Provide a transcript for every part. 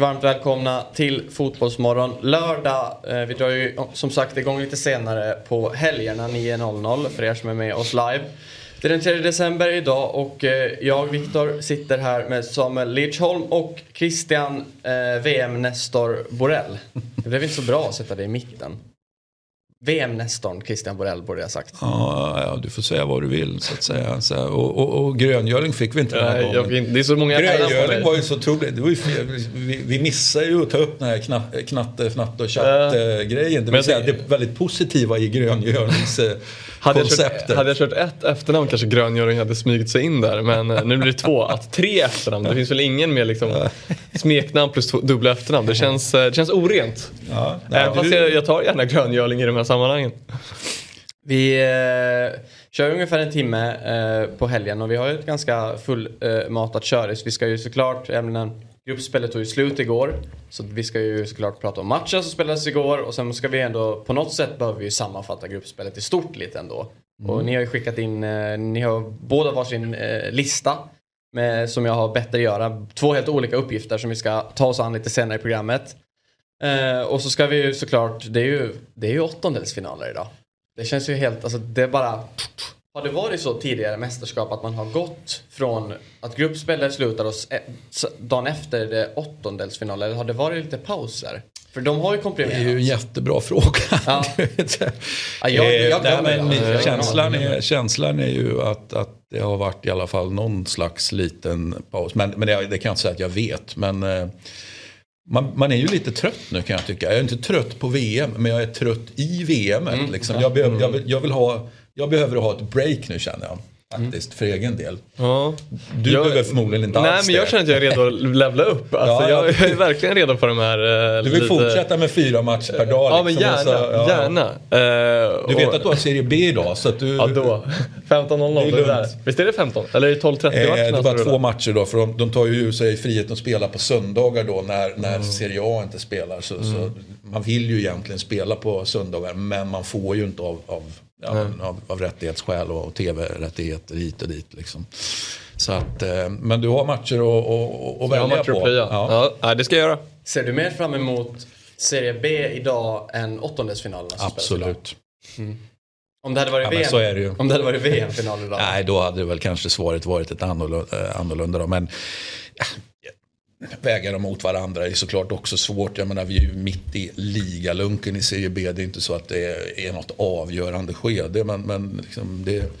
Varmt välkomna till Fotbollsmorgon. Lördag, eh, vi drar ju som sagt igång lite senare på helgerna 9.00 för er som är med oss live. Det är den 3 december idag och eh, jag, Viktor, sitter här med Samuel Lidsholm och Christian eh, VM Nestor Borell. Det blev inte så bra att sätta dig i mitten. VM-nestorn Christian Borell borde jag sagt. Ja, ja, du får säga vad du vill så att säga. Så, och, och, och gröngöling fick vi inte den här Nej, jag, gången. det är så många Gröngöling var ju så otroligt. Det var ju fel. Vi, vi missade ju att ta upp den här knatt, knatte, fnatt och chatt-grejen. Det vill säga det- väldigt positiva i hade jag, kört, hade jag kört ett efternamn kanske gröngöring hade smugit sig in där. Men eh, nu blir det två. Att tre efternamn. Det finns väl ingen mer liksom, smeknamn plus två, dubbla efternamn. Det känns, eh, det känns orent. Ja, nej, fast du- jag, jag tar gärna gröngöling i de här sammanhangen. Vi eh, kör ungefär en timme eh, på helgen och vi har ju ett ganska fullmatat kör. Så vi ska ju såklart, även gruppspelet tog ju slut igår. Så vi ska ju såklart prata om matchen som spelades igår och sen ska vi ändå, på något sätt behöver vi ju sammanfatta gruppspelet i stort lite ändå. Och ni har ju skickat in, eh, ni har båda varsin eh, lista. Med, som jag har bett er göra. Två helt olika uppgifter som vi ska ta oss an lite senare i programmet. Eh, och så ska vi ju såklart, det är ju, det är ju åttondelsfinaler idag. Det känns ju helt, alltså det är bara... Har det varit så tidigare mästerskap att man har gått från att gruppspelet slutar och eh, dagen efter det åttondelsfinal eller har det varit lite pauser? För de har ju Det är ju en komprimerat. jättebra fråga. Ja. Du vet. Ja, jag- jag glömmer nej, men det. Jag har ingen känslan, är, känslan är ju att, att det har varit i alla fall någon slags liten paus. Men, men det, det kan jag inte säga att jag vet. Men eh, man, man är ju lite trött nu kan jag tycka. Jag är inte trött på VM, men jag är trött i VM. Mm. Liksom. Jag, behöver, jag, vill, jag, vill ha, jag behöver ha ett break nu känner jag. Faktiskt, för egen del. Ja. Du Jag- behöver förmodligen inte Nej alls men jag känner att jag är redo att levla upp. Alltså, Ja, ja. jag, jag är verkligen redo för de här... eh, Du vill lite- fortsätta med fyra matcher per dag? Ja men liksom, gärna, så- ja. gärna. Eh, Du vet och- att du har Serie B idag så att du... Ja då. 15.00 Det är där. Visst är det 15? Eller är det 12.30 Eh, matcherna det är bara två matcher då, för de, de tar ju sig friheten att spela på söndagar då när, när Mm. Serie A inte spelar. Så, så man vill ju egentligen spela på söndagar men man får ju inte av, av, ja, av, av rättighetsskäl och, och tv-rättigheter hit och dit. Liksom. Så att, eh, men du har matcher att, att, att Jag har välja matcher på. att plöja. Ja. Ja. det ska jag göra. Ser du mer fram emot Serie B idag än idag? Absolut. Om det hade varit Ja, VM, så är det ju. Om det hade varit VM-final idag? Nej, då hade det väl kanske svaret varit ett annorlunda. eh, annorlunda då. Men väga dem mot varandra är såklart också svårt. Jag menar, vi är ju mitt i ligalunken i Serie B. Det är inte så att det är, något avgörande skede. Men, men liksom det,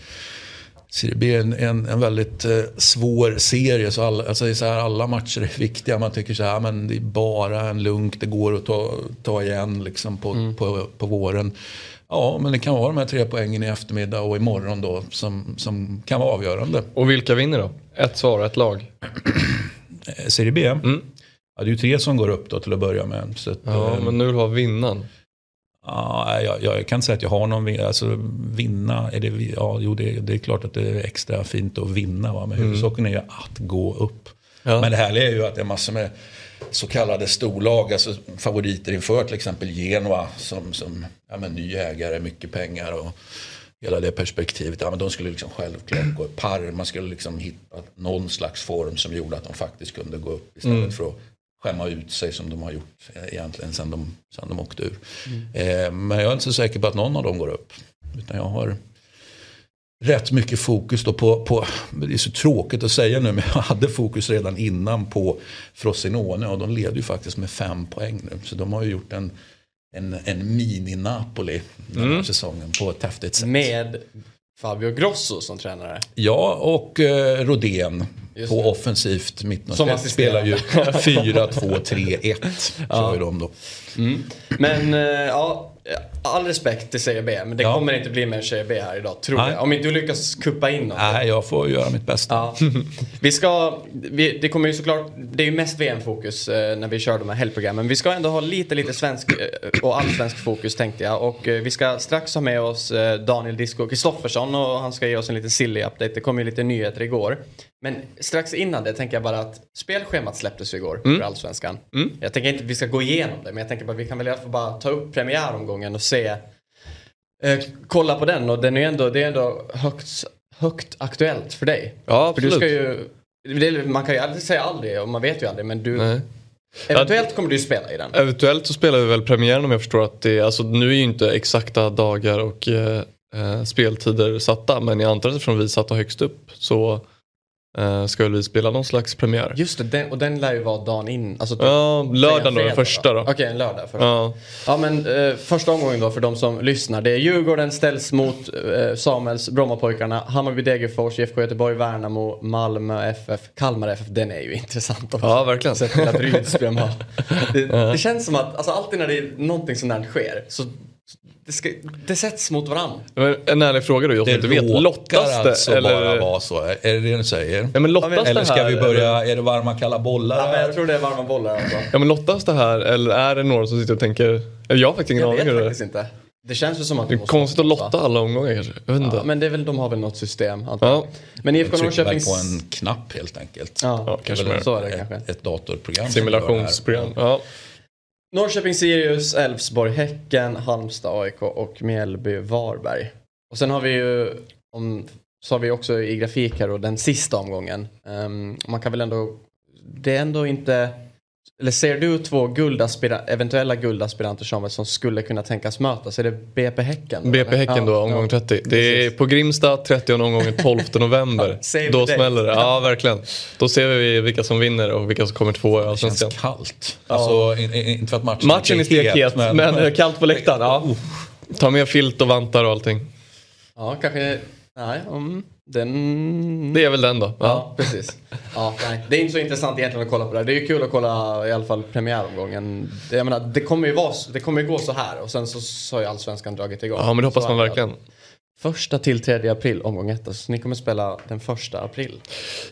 Serie B är en, en, en väldigt eh, svår serie. Så alla, alltså så här, alla matcher är viktiga. Man tycker så här, men det är bara en lunk. Det går att ta, ta igen liksom på, på, på våren. Ja, men det kan vara de här tre poängen i eftermiddag och imorgon då som, som kan vara avgörande. Och vilka vinner då? Ett svar ett lag. Eh, Serie B? Ja, det är ju tre som går upp då till att börja med. Så att, Ja, eh, men nu vill ha vinnaren. Ja, jag, jag kan inte säga att jag har någon vin- alltså, vinna. Är det, ja, jo, det, det är klart att det är extra fint att vinna. Va? Men huvudsaken är ju att gå upp. Ja. Men det härliga är ju att det är massor med så kallade storlag, alltså favoriter inför till exempel Genoa som, som ja, men, ny ägare, mycket pengar och hela det perspektivet. Ja, men de skulle liksom självklart gå upp. Parma skulle liksom hitta någon slags form som gjorde att de faktiskt kunde gå upp istället för att skämma ut sig som de har gjort eh, egentligen sen de, sen de åkte ur. Eh, men jag är inte så säker på att någon av dem går upp. Utan jag har rätt mycket fokus då på, på, det är så tråkigt att säga nu, men jag hade fokus redan innan på Frosinone och de leder ju faktiskt med fem poäng nu. Så de har ju gjort en, en, en mini-Napoli den här säsongen på ett häftigt sätt. Med Fabio Grosso som tränare. Ja, och eh, Rodén på offensivt mittfält spelar ju 4-2-3-1. Kör ju de då. Men eh, ja, all respekt till Serie B, men det Ja. kommer inte bli mer Serie B här idag, tror Nej. jag. Om inte du lyckas kuppa in något. Nej, jag får göra mitt bästa. Ja. Vi ska, vi, det kommer ju såklart, det är ju mest VM-fokus eh, när vi kör de här helgprogrammen. Vi ska ändå ha lite, lite svensk eh, och allsvensk fokus tänkte jag. Och eh, vi ska strax ha med oss eh, Daniel Disco Kristoffersson och han ska ge oss en liten silly update. Det kom ju lite nyheter igår. Men strax innan det tänker jag bara att spelschemat släpptes ju igår för allsvenskan. Jag tänker inte att vi ska gå igenom det, men jag tänker bara att vi kan väl i alla fall bara ta upp premiäromgången och se Eh, kolla på den och den är ändå, det är ändå högt, högt aktuellt för dig. Ja, För du absolut. ska ju, det man kan ju aldrig säga aldrig och man vet ju aldrig men du, Nej. eventuellt kommer du spela i den. Eventuellt så spelar vi väl premiären om jag förstår att det är, alltså nu är ju inte exakta dagar och eh, eh, speltider satta men jag antar att eftersom vi satt högst upp så eh, ska väl vi spela någon slags premiär. Just det, den, och den lär ju vara dagen in. Alltså typ, Ja, lördagen då, den första då. Okej, en lördag. Första. Ja. Ja, men eh, första omgången då för de som lyssnar. Det är Djurgården ställs mot eh, Samuels, Brommapojkarna, Hammarby Degerfors, IFK Göteborg, Värnamo, Malmö FF, Kalmar FF. Den är ju intressant också. ja verkligen. Sett har. Det, det känns som att alltså, alltid när det är någonting sånt där sker så det, ska, det sätts mot varandra. Men En ärlig fråga då, jag som inte vet. Lottas det? alltså eller... bara vara så. Är det det du säger? Ja, men lottas Eller det ska här, vi börja, Eller... är det varma kalla bollar? Ja, men jag tror det är varma bollar alltså. Ja men lottas det här eller är det några som sitter och tänker... Eller jag har faktiskt ingen Jag aning vet hur det faktiskt inte. Det känns ju som att Det är konstigt att lotta. alla omgångar kanske. Jag vet inte. Ja, men det är väl, de har väl något system. jag. Ja. Men IFK Norrköping... på en knapp helt enkelt. Ja, Ja, kanske så är det ett, kanske. Ett datorprogram. Simulationsprogram. Ja. Norrköping, Sirius, Elfsborg, Häcken, Halmstad, AIK och Mjällby, Varberg. Och sen har vi ju, om, så har vi också i grafik här då, den sista omgången. Um, man kan väl ändå, det är ändå inte, eller ser du två guldaspira, eventuella guldaspiranter Samuel som skulle kunna tänkas mötas? Är det BP Häcken? då, BP? Häcken då, Ja, omgång ja. 30. Det är på Grimsta, 30 omgången 12 november. Då date. smäller det. Ja, verkligen. Då ser vi vilka som vinner och vilka som kommer tvåa i Det känns Allsvenskan. kallt. Alltså, in, in, inte för att matchen, Matchen är stekhet, men, eh, kallt på läktaren. Ja. Ta med filt och vantar och allting. Ja, kanske, nej, mm, den... Det är väl den då. Ja, Ja. precis. Ja, nej. Det är inte så intressant egentligen att kolla på det. Det är ju kul att kolla i alla fall premiäromgången. Jag menar, det kommer ju vara, det kommer gå så här och sen så, så har ju allsvenskan dragit igång. ja, men det hoppas Så man verkligen. Första till 3 april omgång 1. Så ni kommer spela den första april.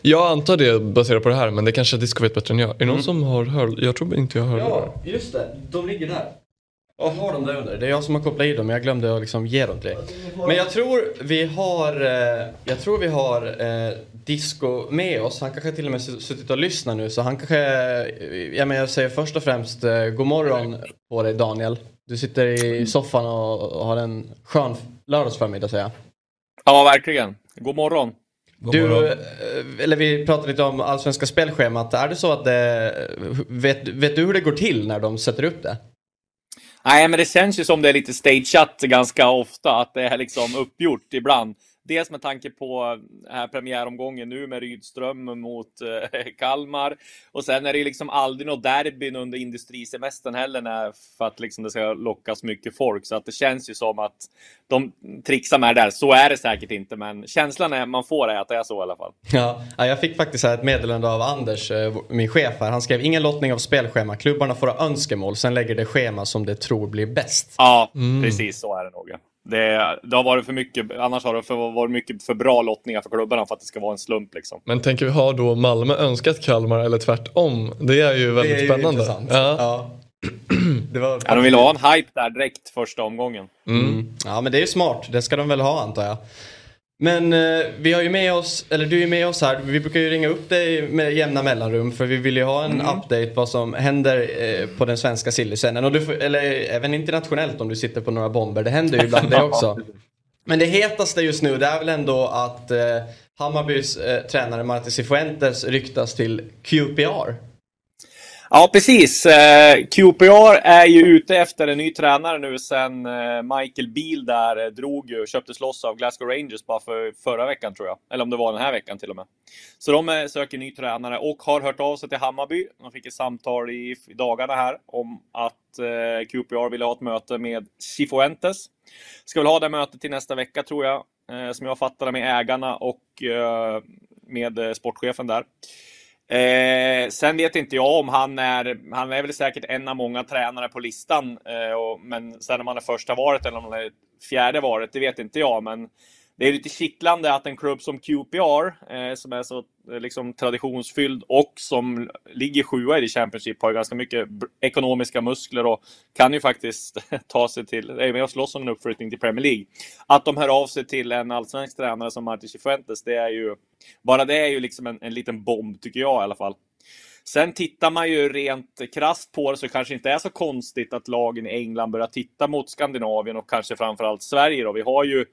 Jag antar det baserat på det här, men det kanske Disco vet bättre än jag. Är det någon Mm. som har hört? Jag tror inte jag hörde det. just det. De ligger där. Jag har dem där under. Det är jag som har kopplat i dem men jag glömde att liksom ge dem till dig. Men jag tror vi har, eh, jag tror vi har eh, Disco med oss. Han kanske till och med suttit och lyssnat nu så han kanske, eh, ja men jag säger först och främst eh, god morgon på dig Daniel. Du sitter i soffan och, och har en skön lördagsförmiddag säger jag. Ja, verkligen. God morgon. Du, eh, eller vi pratade lite om allsvenska spelschemat. Är det så att det, vet, vet du hur det går till när de sätter upp det? Nej, men det känns ju som det är lite stageat ganska ofta, att det är liksom uppgjort ibland. Dels med tanke på här premiäromgången nu med Rydström mot eh, Kalmar. Och sen är det liksom aldrig något derbyn under industrisemestern heller när, för att liksom det ska lockas mycket folk. Så att det känns ju som att de trixar med det där. Så är det säkert inte, men känslan är, man får är att det är så i alla fall. Ja, ja, jag fick faktiskt ett meddelande av Anders, eh, min chef här. Han skrev ingen lottning av spelschema. Klubbarna får ha önskemål, sen lägger det schema som de tror blir bäst. Ja, precis så är det nog. Det, det har varit för mycket, annars har det för, varit mycket för bra lottningar för klubbarna för att det ska vara en slump liksom. Men tänker vi ha då Malmö önskat Kalmar eller tvärtom? Det är ju väldigt det är ju spännande. intressant. Ja. Ja. Det var... Ja, de vill ha en hype där direkt första omgången. Mm. Ja, men det är ju smart. Det ska de väl ha antar jag. Men eh, vi har ju med oss, eller du är med oss här. Vi brukar ju ringa upp dig med jämna mellanrum för vi vill ju ha en update vad som händer eh, på den svenska sillyscenen. Och du får, eller även internationellt om du sitter på några bomber. Det händer ju ibland det också. Men det hetaste just nu det är väl ändå att eh, Hammarbys eh, tränare Martin Cifuentes ryktas till QPR. Ja, precis. Eh, QPR är ju ute efter en ny tränare nu sen eh, Michael Beal där eh, drog ju, köptes loss av Glasgow Rangers bara för förra veckan tror jag. Eller om det var den här veckan till och med. Så de söker ny tränare och har hört av sig till Hammarby. De fick ett samtal i, i dagarna här om att QPR ville ha ett möte med Cifuentes. Ska väl ha det mötet till nästa vecka tror jag. Som jag fattar det med ägarna och med sportchefen där. Eh, sen vet inte jag om han är, han är väl säkert en av många tränare på listan. Eh, och, men sen om han är första varet eller om han är fjärde varet, det vet inte jag. Men det är lite kittlande att en klubb som QPR, eh, som är så eh, liksom, traditionsfylld och som ligger sjua i Championship, har ganska mycket ekonomiska muskler och kan ju faktiskt ta sig till, är med och slåss om en uppflyttning till Premier League. Att de hör av sig till en allsvensk tränare som Martin Cifuentes, det är ju, bara det är ju liksom en, en liten bomb tycker jag i alla fall. Sen tittar man ju rent krasst på det så kanske inte är så konstigt att lagen i England börjar titta mot Skandinavien och kanske framförallt Sverige. Då. Vi har ju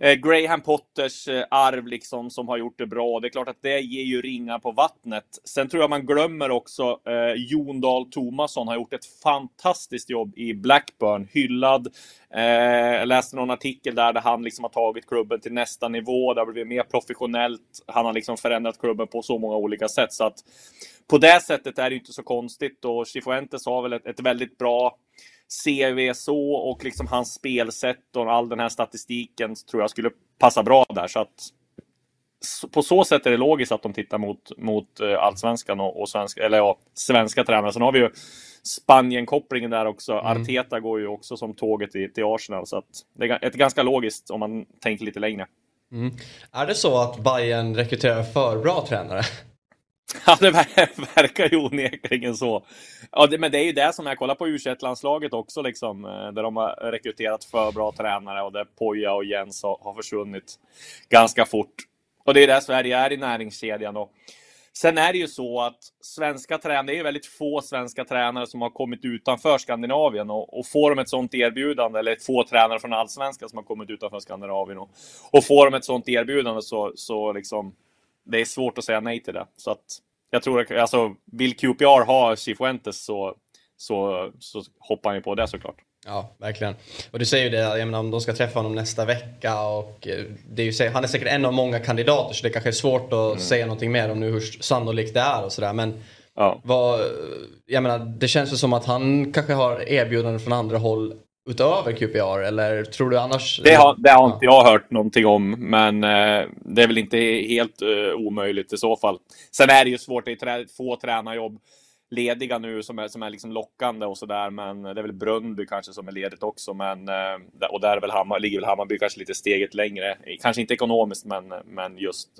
eh, Graham Potters eh, arv liksom som har gjort det bra. Det är klart att det ger ju ringar på vattnet. Sen tror jag man glömmer också eh, Jon Dahl Tomasson har gjort ett fantastiskt jobb i Blackburn. Hyllad. Eh, jag läste någon artikel där, där han liksom har tagit klubben till nästa nivå. Det har blivit mer professionellt. Han har liksom förändrat klubben på så många olika sätt så att på det sättet är det inte så konstigt och Chifuentes har väl ett, ett väldigt bra CV så och liksom hans spelsätt och all den här statistiken tror jag skulle passa bra där. Så att på så sätt är det logiskt att de tittar mot, mot eh, allsvenskan och, och svenska, eller ja, svenska tränare. Sen har vi ju Spanien-kopplingen där också. Mm. Arteta går ju också som tåget till, till Arsenal. Så att det är ett ganska logiskt om man tänker lite längre. Mm. Är det så att Bayern rekryterar för bra tränare? Ja, det verkar ju onekligen så. Ja, det, men det är ju det som jag kollar på u landslaget också, liksom, eh, där de har rekryterat för bra tränare och där Poja och Jens har, har försvunnit ganska fort. Och det är där Sverige är i näringskedjan. Och sen är det ju så att svenska tränare, det är ju väldigt få svenska tränare som har kommit utanför Skandinavien och, och får de ett sånt erbjudande, eller få tränare från allsvenskan som har kommit utanför Skandinavien och, och får de ett sånt erbjudande så, så liksom det är svårt att säga nej till det. Så att jag tror att alltså, vill QPR ha Cifuentes så, så, så hoppar han ju på det såklart. Ja, verkligen. Och du säger ju det, jag menar, om de ska träffa honom nästa vecka och eh, det är ju, han är säkert en av många kandidater så det kanske är svårt att mm. säga någonting mer om nu hur sannolikt det är och sådär. Men ja. vad, jag menar, det känns ju som att han kanske har erbjudanden från andra håll utöver QPR eller tror du annars? Det har, det har inte jag hört någonting om, men eh, det är väl inte helt eh, omöjligt i så fall. Sen är det ju svårt, det är få tränarjobb lediga nu som är, som är liksom lockande och sådär. Men det är väl Bröndby kanske som är ledigt också. Men, eh, och där är väl Hammar, ligger väl Hammarby kanske lite steget längre. Kanske inte ekonomiskt, men, men just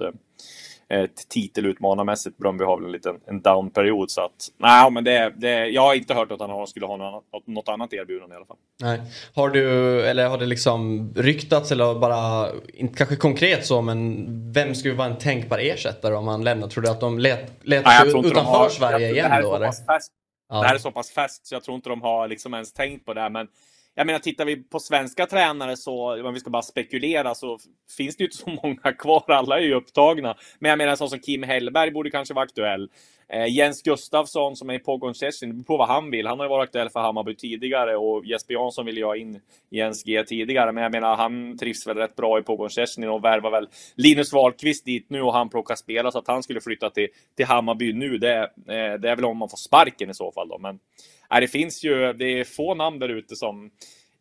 eh, titelutmanarmässigt. Bröndby har väl en liten en down-period. Så att, nej, men det, det, jag har inte hört att han skulle ha något, något annat erbjudande i alla fall. Nej. Har du, eller har det liksom ryktats eller bara, inte kanske konkret så, men vem skulle vara en tänkbar ersättare om han lämnar? Tror du att de let, letar nej, utanför har, Sverige igen då? Eller? Färskt, ja. Det här är så pass färskt så jag tror inte de har liksom ens tänkt på det. Men jag menar, tittar vi på svenska tränare så, om vi ska bara spekulera, så finns det ju inte så många kvar. Alla är ju upptagna. Men jag menar, sån som Kim Hellberg borde kanske vara aktuell. Eh, Jens Gustafsson som är i Pogon Szczecin, på vad han vill. Han har ju varit aktuell för Hammarby tidigare och Jesper Jansson ville ju ha in Jens G tidigare. Men jag menar, han trivs väl rätt bra i Pogon Szczecin och värvar väl Linus Wahlqvist dit nu och han plockar spela så att han skulle flytta till, till Hammarby nu. Det, eh, det är väl om man får sparken i så fall då. Men Nej, det finns ju, det är få namn där ute som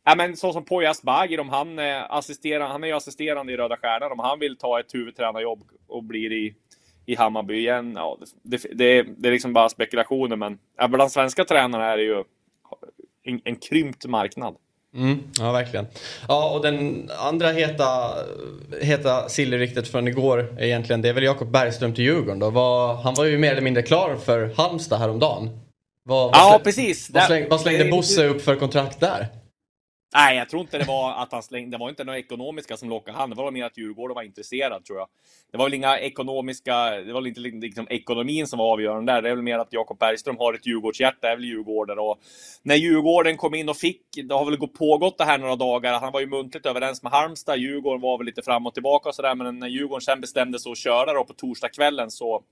Ja, men så som Poya Asbaghi, om han, eh, assisterar, han är ju assisterande i Röda Stjärnan, om han vill ta ett huvudtränarjobb och blir i, i Hammarby igen, ja, det, det, det är liksom bara spekulationer, men ja, bland svenska tränare är det ju en, en krympt marknad. Mm, ja, verkligen. Ja, och den andra heta, heta sillryktet från igår egentligen, det är väl Jakob Bergström till Djurgården då. Var, han var ju mer eller mindre klar för Halmstad häromdagen. Vad, vad ja, precis. Vad, släng, vad slängde Bosse upp för kontrakt där? Nej, jag tror inte det var att han slängde. Det var inte några ekonomiska som lockade han. Det var mer att Djurgården var intresserad tror jag. Det var väl inga ekonomiska. Det var väl inte liksom ekonomin som var avgörande där. Det är väl mer att Jakob Bergström har ett Djurgårdshjärta, är väl Djurgården och när Djurgården kom in och fick. Det har väl pågått det här några dagar. Han var ju muntligt överens med Halmstad. Djurgården var väl lite fram och tillbaka och så där, men när Djurgården sen bestämde sig att köra då på torsdagskvällen så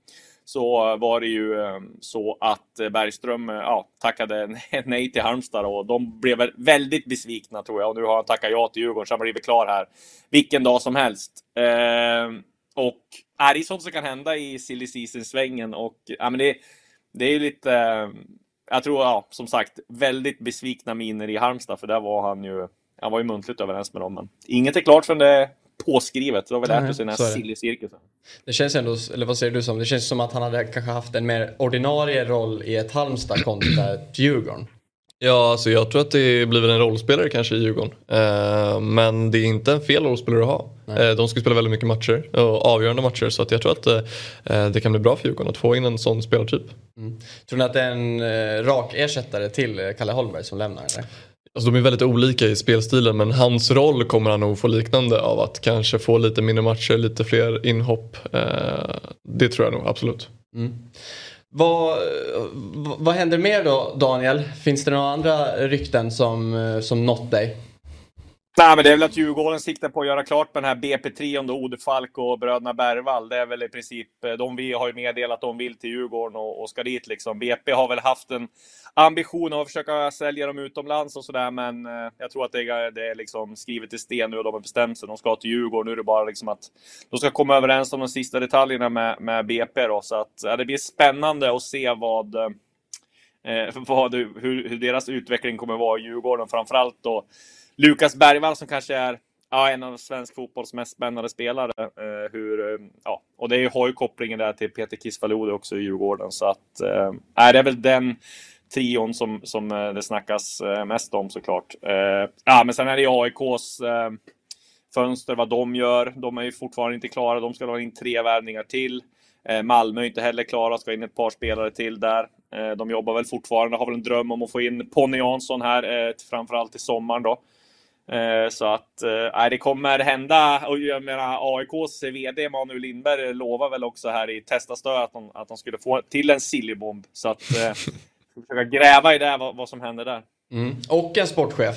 så var det ju eh, så att Bergström eh, ja, tackade nej till Halmstad och de blev väldigt besvikna tror jag. Och nu har han tackat ja till Djurgården så han blivit klar här vilken dag som helst. Eh, och är det är sånt som kan hända i silly season-svängen och ja, men det, det är ju lite eh, jag tror, ja, som sagt, väldigt besvikna miner i Halmstad, för där var han ju, han var ju muntligt överens med dem. Men inget är klart förrän det påskrivet. Det har vi lärt oss i den här silly-cirkusen. Det känns ändå, eller vad säger du som? Det känns som att han hade kanske haft en mer ordinarie roll i ett Halmstad kontra ett Djurgården. Ja, alltså jag tror att det blir en rollspelare kanske i Djurgården. Eh, men det är inte en fel rollspelare att ha. Eh, de ska spela väldigt mycket matcher och avgörande matcher så att jag tror att eh, det kan bli bra för Djurgården att få in en sån spelartyp. Tror ni att det är en eh, rak ersättare till eh, Kalle Holmberg som lämnar? Eller? Alltså de är väldigt olika i spelstilen men hans roll kommer han nog få liknande av att kanske få lite mindre matcher, lite fler inhopp. Eh, det tror jag nog absolut. Vad, vad vad händer mer då Daniel? Finns det några andra rykten som, som nått dig? Nej, men det är väl att Djurgården siktar på att göra klart med den här BP-trion då, Ode Falk och bröderna Bergvall. Det är väl i princip eh, de vi har ju meddelat att de vill till Djurgården och, och ska dit liksom. BP har väl haft en ambition av att försöka sälja dem utomlands och sådär, men eh, jag tror att det är, det är liksom skrivet i sten nu och de har bestämt sig. De ska till Djurgården. Nu är det bara liksom att de ska komma överens om de sista detaljerna med, med BP då, så att ja, det blir spännande att se vad eh, vad, hur, hur deras utveckling kommer vara i Djurgården. Framförallt då Lukas Bergvall som kanske är ja, en av svensk fotbolls mest spännande spelare. Eh, hur, eh, ja, och det har ju kopplingen där till Peter Kisvalode också i Djurgården. Så att, eh, det är väl den trion som, som eh, det snackas eh, mest om såklart. Eh, ja, men sen är det AIKs eh, fönster, vad de gör. De är ju fortfarande inte klara. De ska ha in tre värvningar till. Eh, Malmö är inte heller klara, ska in ett par spelare till där. Eh, De jobbar väl fortfarande, har väl en dröm om att få in Ponny Jansson här, eh, framförallt i sommaren då. Eh, så att nej, det kommer hända. Och jag menar AIKs VD Emanuel Lindberg lovar väl också här i Testastöd att de, att de skulle få till en sillybomb. Så att ska försöka gräva i det, vad, vad som händer där. Mm. Och en sportchef.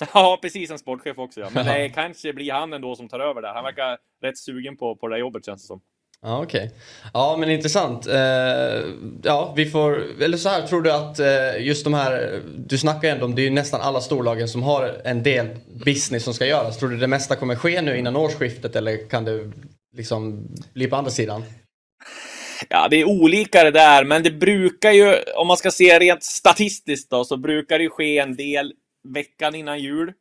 Ja, precis en sportchef också. Ja. Men det kanske blir han ändå som tar över där. Han verkar rätt sugen på, på det jobbet känns det som. Ja, okej. Ja, men intressant. Eh, ja, vi får... Eller så här, tror du att eh, just de här... Du snackar ju ändå om, det är ju nästan alla storlagen som har en del business som ska göras. Tror du det mesta kommer ske nu innan årsskiftet eller kan det liksom bli på andra sidan? Ja, det är olika det där, men det brukar ju, om man ska se rent statistiskt då, så brukar det ju ske en del veckan innan jul.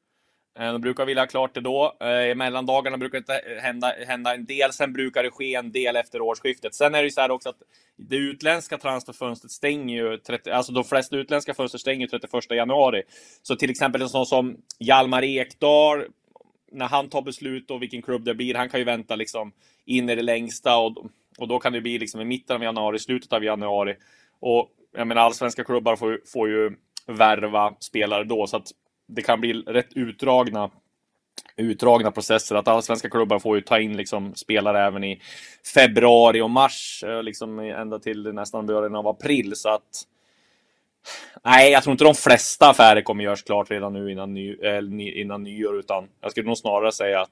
Eh, de brukar vilja ha klart det då. Eh, I mellandagarna brukar det hända, hända en del. Sen brukar det ske en del efter årsskiftet. Sen är det ju så här också att det utländska transferfönstret stänger ju, 30, alltså de flesta utländska fönster stänger ju 31 januari. Så till exempel en sån som Hjalmar Ekdal, när han tar beslut och vilken klubb det blir, han kan ju vänta liksom in i det längsta och, och då kan det bli liksom i mitten av januari, slutet av januari. Och jag menar, allsvenska klubbar får, ju- får ju värva spelare då, så att det kan bli rätt utdragna utdragna processer. Att allsvenska klubbar får ju ta in liksom spelare även i februari och mars, eh, liksom ända till nästan början av april. Så att Nej, jag tror inte de flesta affärer kommer göras klart redan nu innan, ny, eh, ny- innan nyår, utan jag skulle nog snarare säga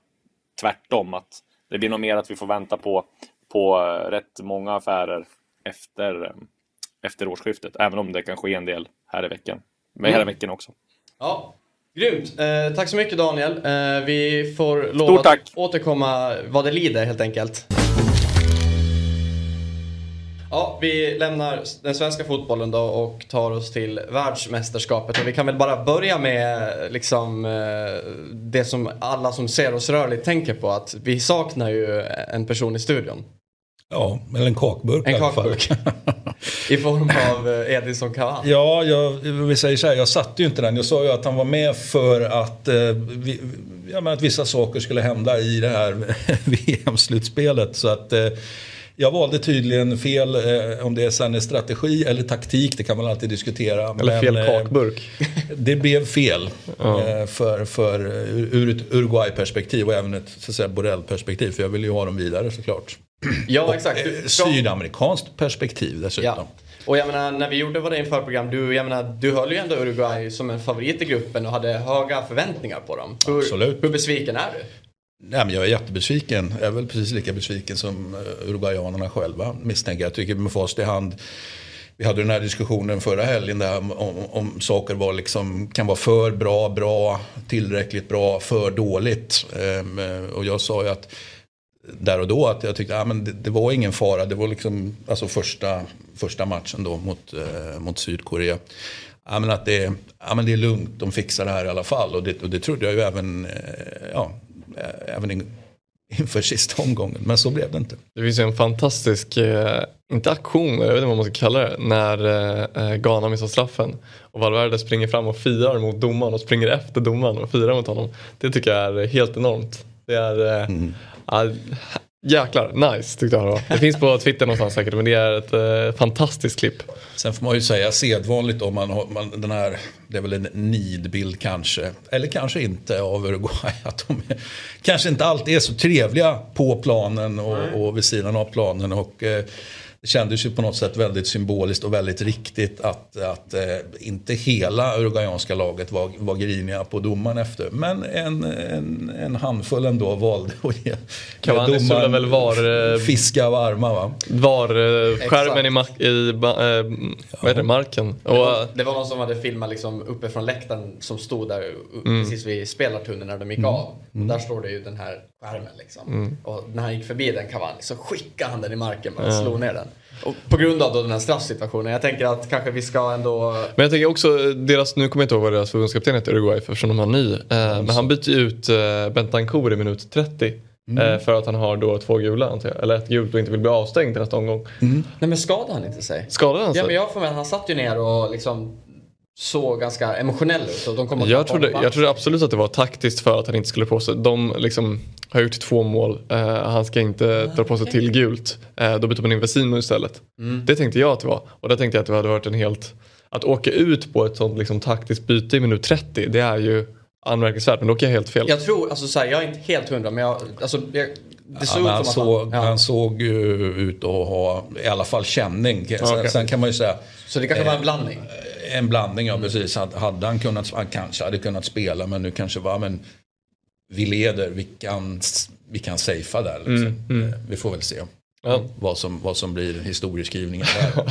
tvärtom. Att det blir nog mer att vi får vänta på, på rätt många affärer efter, efter årsskiftet. Även om det kan ske en del här i veckan. Men här i veckan också. Ja, grymt. Eh, tack så mycket Daniel. Eh, vi får tack. att återkomma vad det lider helt enkelt. Ja, vi lämnar den svenska fotbollen då och tar oss till världsmästerskapet. Och vi kan väl bara börja med liksom, eh, det som alla som ser oss rörligt tänker på. Att vi saknar ju en person i studion. Ja, eller en kakburk i En alla fall. kakburk. I form av eh, Edison Cavani. Ja, jag, vi säger så här, jag satte ju inte den. Jag sa ju att han var med för att, eh, vi, ja, men att vissa saker skulle hända i det här VM-slutspelet. Så att eh, jag valde tydligen fel, eh, om det sen är strategi eller taktik, det kan man alltid diskutera. Eller fel eh, kakburk. Det blev fel eh, för, för, ur ett Uruguay-perspektiv och även ett Borrell-perspektiv. För jag ville ju ha dem vidare såklart. Ja, exakt. Eh, Du- Sydamerikanskt perspektiv dessutom. Ja. Och jag menar, när vi gjorde våra införprogram, du, jag menar, du höll ju ändå Uruguay som en favorit i gruppen och hade höga förväntningar på dem. Hur, Absolut. Hur besviken är du? Nej, men jag är jättebesviken. Jag är väl precis lika besviken som eh, uruguayanerna själva misstänker. Jag tycker med fast i hand. Vi hade den här diskussionen förra helgen där om, om, om saker var liksom, kan vara för bra, bra, tillräckligt bra, för dåligt. Ehm, eh, och jag sa ju att där och då att jag tyckte att det, det var ingen fara. Det var liksom alltså första, första matchen då mot, eh, mot Sydkorea. Ja, men att det, ja, men det är lugnt, de fixar det här i alla fall. Och det, och det trodde jag ju även, eh, ja, eh, även in, inför sista omgången. Men så blev det inte. Det finns ju en fantastisk, eh, inte aktion, jag vet inte vad man ska kalla det, när eh, Ghana missar straffen. Och Valverde springer fram och firar mot domaren och springer efter domaren och firar mot honom. Det tycker jag är helt enormt. Det är eh, mm. Ja, Jäklar, nice tyckte jag det var. Det finns på Twitter någonstans säkert men det är ett eh, fantastiskt klipp. Sen får man ju säga sedvanligt om man man, den här, det är väl en nidbild kanske, eller kanske inte av Uruguay. Att de är, kanske inte alltid är så trevliga på planen och, och vid sidan av planen. Och, eh, det kändes ju på något sätt väldigt symboliskt och väldigt riktigt att, att eh, inte hela uruguayanska laget var, var griniga på domaren efter. Men en, en, en handfull ändå valde att ge Cavani domaren väl var, eh, fiska varma va? Var eh, skärmen i, i eh, vad är det, marken. Det var, det var någon som hade filmat liksom uppe från läktaren som stod där mm. precis vid spelartunneln när de gick mm. av. Mm. Där står det ju den här skärmen liksom. Mm. Och när han gick förbi den Cavani så skickade han den i marken och slog ner den. Och på grund av då den här straffsituationen. Jag tänker att kanske vi ska ändå... Men jag tänker också, deras, nu kommer jag inte ihåg vad deras förbundskapten heter Uruguay eftersom de har ny. Eh, men han byter ut eh, Bentancour i minut 30. Mm. Eh, för att han har då två gula antar jag. Eller ett gult och inte vill bli avstängd nästa omgång. Mm. Nej men skadade han inte sig? Skadade han sig? Ja men jag får med han satt ju ner och liksom såg ganska emotionell ut. Och de kom jag, trodde, jag trodde absolut att det var taktiskt för att han inte skulle på sig. De liksom har gjort två mål. Uh, han ska inte ah, dra på sig okay. till gult. Uh, då byter man in Vesino istället. Mm. Det tänkte jag att det var. Och det tänkte jag att det hade varit en helt... Att åka ut på ett sånt liksom, taktiskt byte i minut 30 det är ju anmärkningsvärt. Men då åker jag helt fel. Jag tror, alltså så här, jag är inte helt hundra men jag, alltså, jag, det såg ja, han, såg, han, ja. han såg ju ut att ha i alla fall känning. Sen, okay. sen kan man ju säga... Så det kanske eh, var en blandning? En blandning, ja mm. precis. Hade han kunnat, han kanske hade kunnat spela men nu kanske var, men vi leder, vi kan, vi kan safea där. Liksom. Mm, mm. Eh, vi får väl se. Ja. Vad, som, vad som blir historieskrivningen där.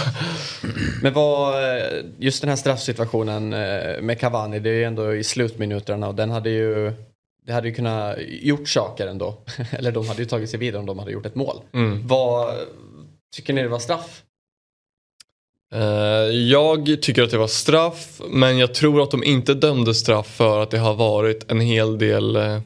Men vad, just den här straffsituationen eh, med Cavani, det är ju ändå i slutminuterna och den hade ju det hade ju kunnat gjort saker ändå. Eller de hade ju tagit sig vidare om de hade gjort ett mål. Mm. Vad Tycker ni det var straff? Eh, jag tycker att det var straff men jag tror att de inte dömde straff för att det har varit en hel del eh,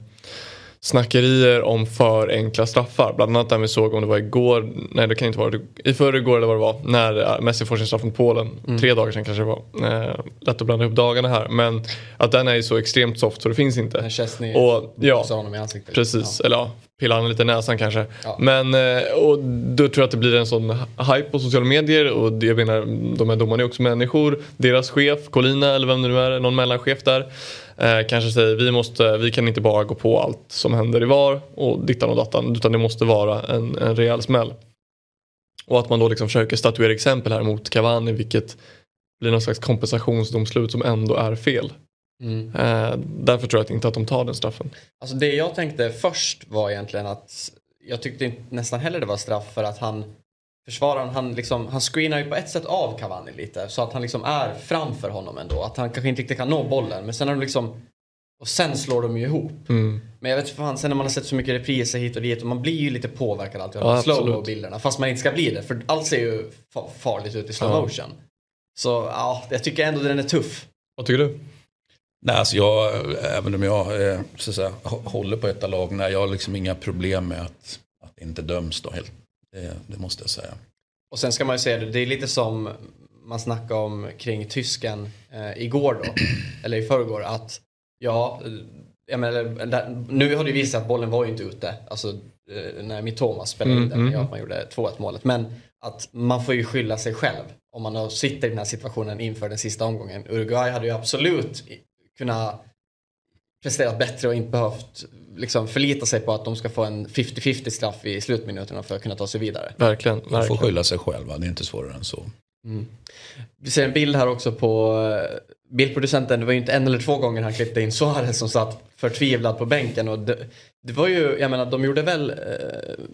snackerier om för enkla straffar. Bland annat där vi såg om det var igår, nej det kan inte vara i förrgår eller vad det var, när Messi får sin straff mot Polen. Mm. Tre dagar sedan kanske det var. Eh, lätt att blanda ihop dagarna här. Men att den är ju så extremt soft så det finns inte. Chesney och, ja, honom i ansiktet. Precis, ja. eller ja, pillar han lite i näsan kanske. Ja. Men eh, och då tror jag att det blir en sån hype på sociala medier och jag menar de här domarna är också människor. Deras chef, Colina eller vem det nu är, någon mellanchef där eh, kanske säger vi, måste, vi kan inte bara gå på allt som händer i VAR och dittan och dattan utan det måste vara en, en rejäl smäll. Och att man då liksom försöker statuera exempel här mot Cavani vilket blir någon slags kompensationsdomslut som ändå är fel. Mm. Eh, därför tror jag inte att de tar den straffen. Alltså det jag tänkte först var egentligen att jag tyckte inte nästan heller det var straff för att han försvararen han, liksom, han screenar ju på ett sätt av Cavani lite så att han liksom är framför honom ändå. Att han kanske inte riktigt kan nå bollen men sen har de liksom och sen slår de ju ihop. Mm. Men jag vet fan, sen när man har sett så mycket repriser hit och dit och man blir ju lite påverkad alltid av ja, slow-mo-bilderna. Fast man inte ska bli det för allt ser ju farligt ut i slow motion. Ja. Så ja, jag tycker ändå den är tuff. Vad tycker du? Nej, alltså jag, även om jag eh, så att säga, håller på ett lag, nej, jag har liksom inga problem med att, att det inte döms då helt det, det, måste jag säga. Och sen ska man ju säga det, det är lite som man snackade om kring tysken eh, igår då, eller i förrgår, att ja, jag menar, nu har det visat att bollen var ju inte ute, alltså eh, när Mitoma spelade in den, mm, ja, mm. man gjorde 2-1 målet, men att man får ju skylla sig själv om man sitter i den här situationen inför den sista omgången. Uruguay hade ju absolut kunnat prestera bättre och inte behövt liksom förlita sig på att de ska få en 50-50 straff i slutminuterna för att kunna ta sig vidare. Verkligen. verkligen. De får skylla sig själva, det är inte svårare än så. Mm. Vi ser en bild här också på eh, bildproducenten. Det var ju inte en eller två gånger han klippte in Suarez som satt förtvivlad på bänken. Och det, det, var ju, jag menar de gjorde väl, eh,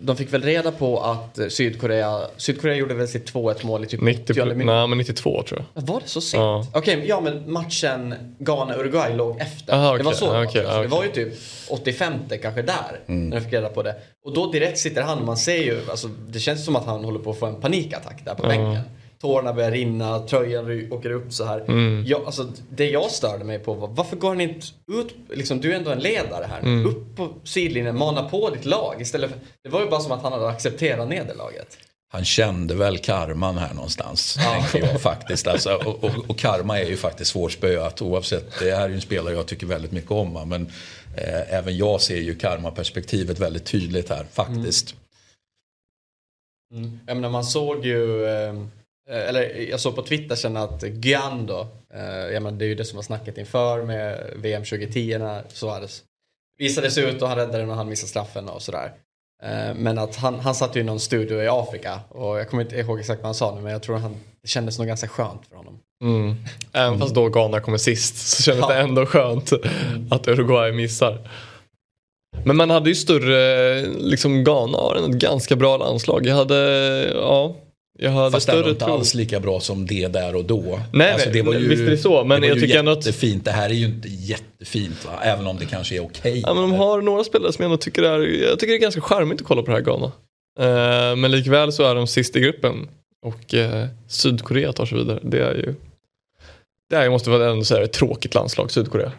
de fick väl reda på att Sydkorea, Sydkorea gjorde väl sitt 2-1 mål i typ 90, 90 Nej men 92 tror jag. Var det så sent? Ja. Okej, okay, ja men matchen Ghana-Uruguay låg efter. Aha, okay. Det var så okay, okay. Det var ju typ 85 kanske där, mm. när de fick reda på det. Och då direkt sitter han och man ser ju, alltså, det känns som att han håller på att få en panikattack där på uh. bänken. Tårarna börjar rinna, tröjan åker upp så här. Mm. Jag, alltså, det jag störde mig på var, varför går han inte ut, liksom, du är ändå en ledare här, Mm. upp på sidlinjen, mana på ditt lag istället för, det var ju bara som att han hade accepterat nederlaget. Han kände väl karman här någonstans, tänker jag faktiskt. Alltså, och, och, och karma är ju faktiskt svårspöat oavsett. Det här är ju en spelare jag tycker väldigt mycket om. Men eh, även jag ser ju karma-perspektivet väldigt tydligt här, faktiskt. Mm. Jag menar, man såg ju, eh, eller jag såg på Twitter sen att Gyan då, eh, jag menar, det är ju det som var snacket inför med VM 2010 när Suarez visades ut och han räddade den och han missade straffen och sådär. Eh, Men att han, han satt ju i någon studio i Afrika och jag kommer inte ihåg exakt vad han sa nu men jag tror han, det kändes nog ganska skönt för honom. Mm. Även fast då Ghana kommer sist så kändes det Ja. ändå skönt att Uruguay missar. Men man hade ju större, liksom Ghana har ett ganska bra landslag. Jag hade, ja, jag hade Fast det var större inte tro. alls lika bra som det där och då. Nej, Alltså, nej, visst är det så, men det var jag ju tycker ändå att-. Det här är ju inte jättefint, va? även om det kanske är okej. Ja, men de har några spelare som jag ändå tycker är, jag tycker det är ganska charmigt att kolla på det här Ghana. Eh, men likväl så är de sist i gruppen och eh, Sydkorea tar sig vidare. Det är ju, det är, jag måste väl ändå säga, ett tråkigt landslag, Sydkorea.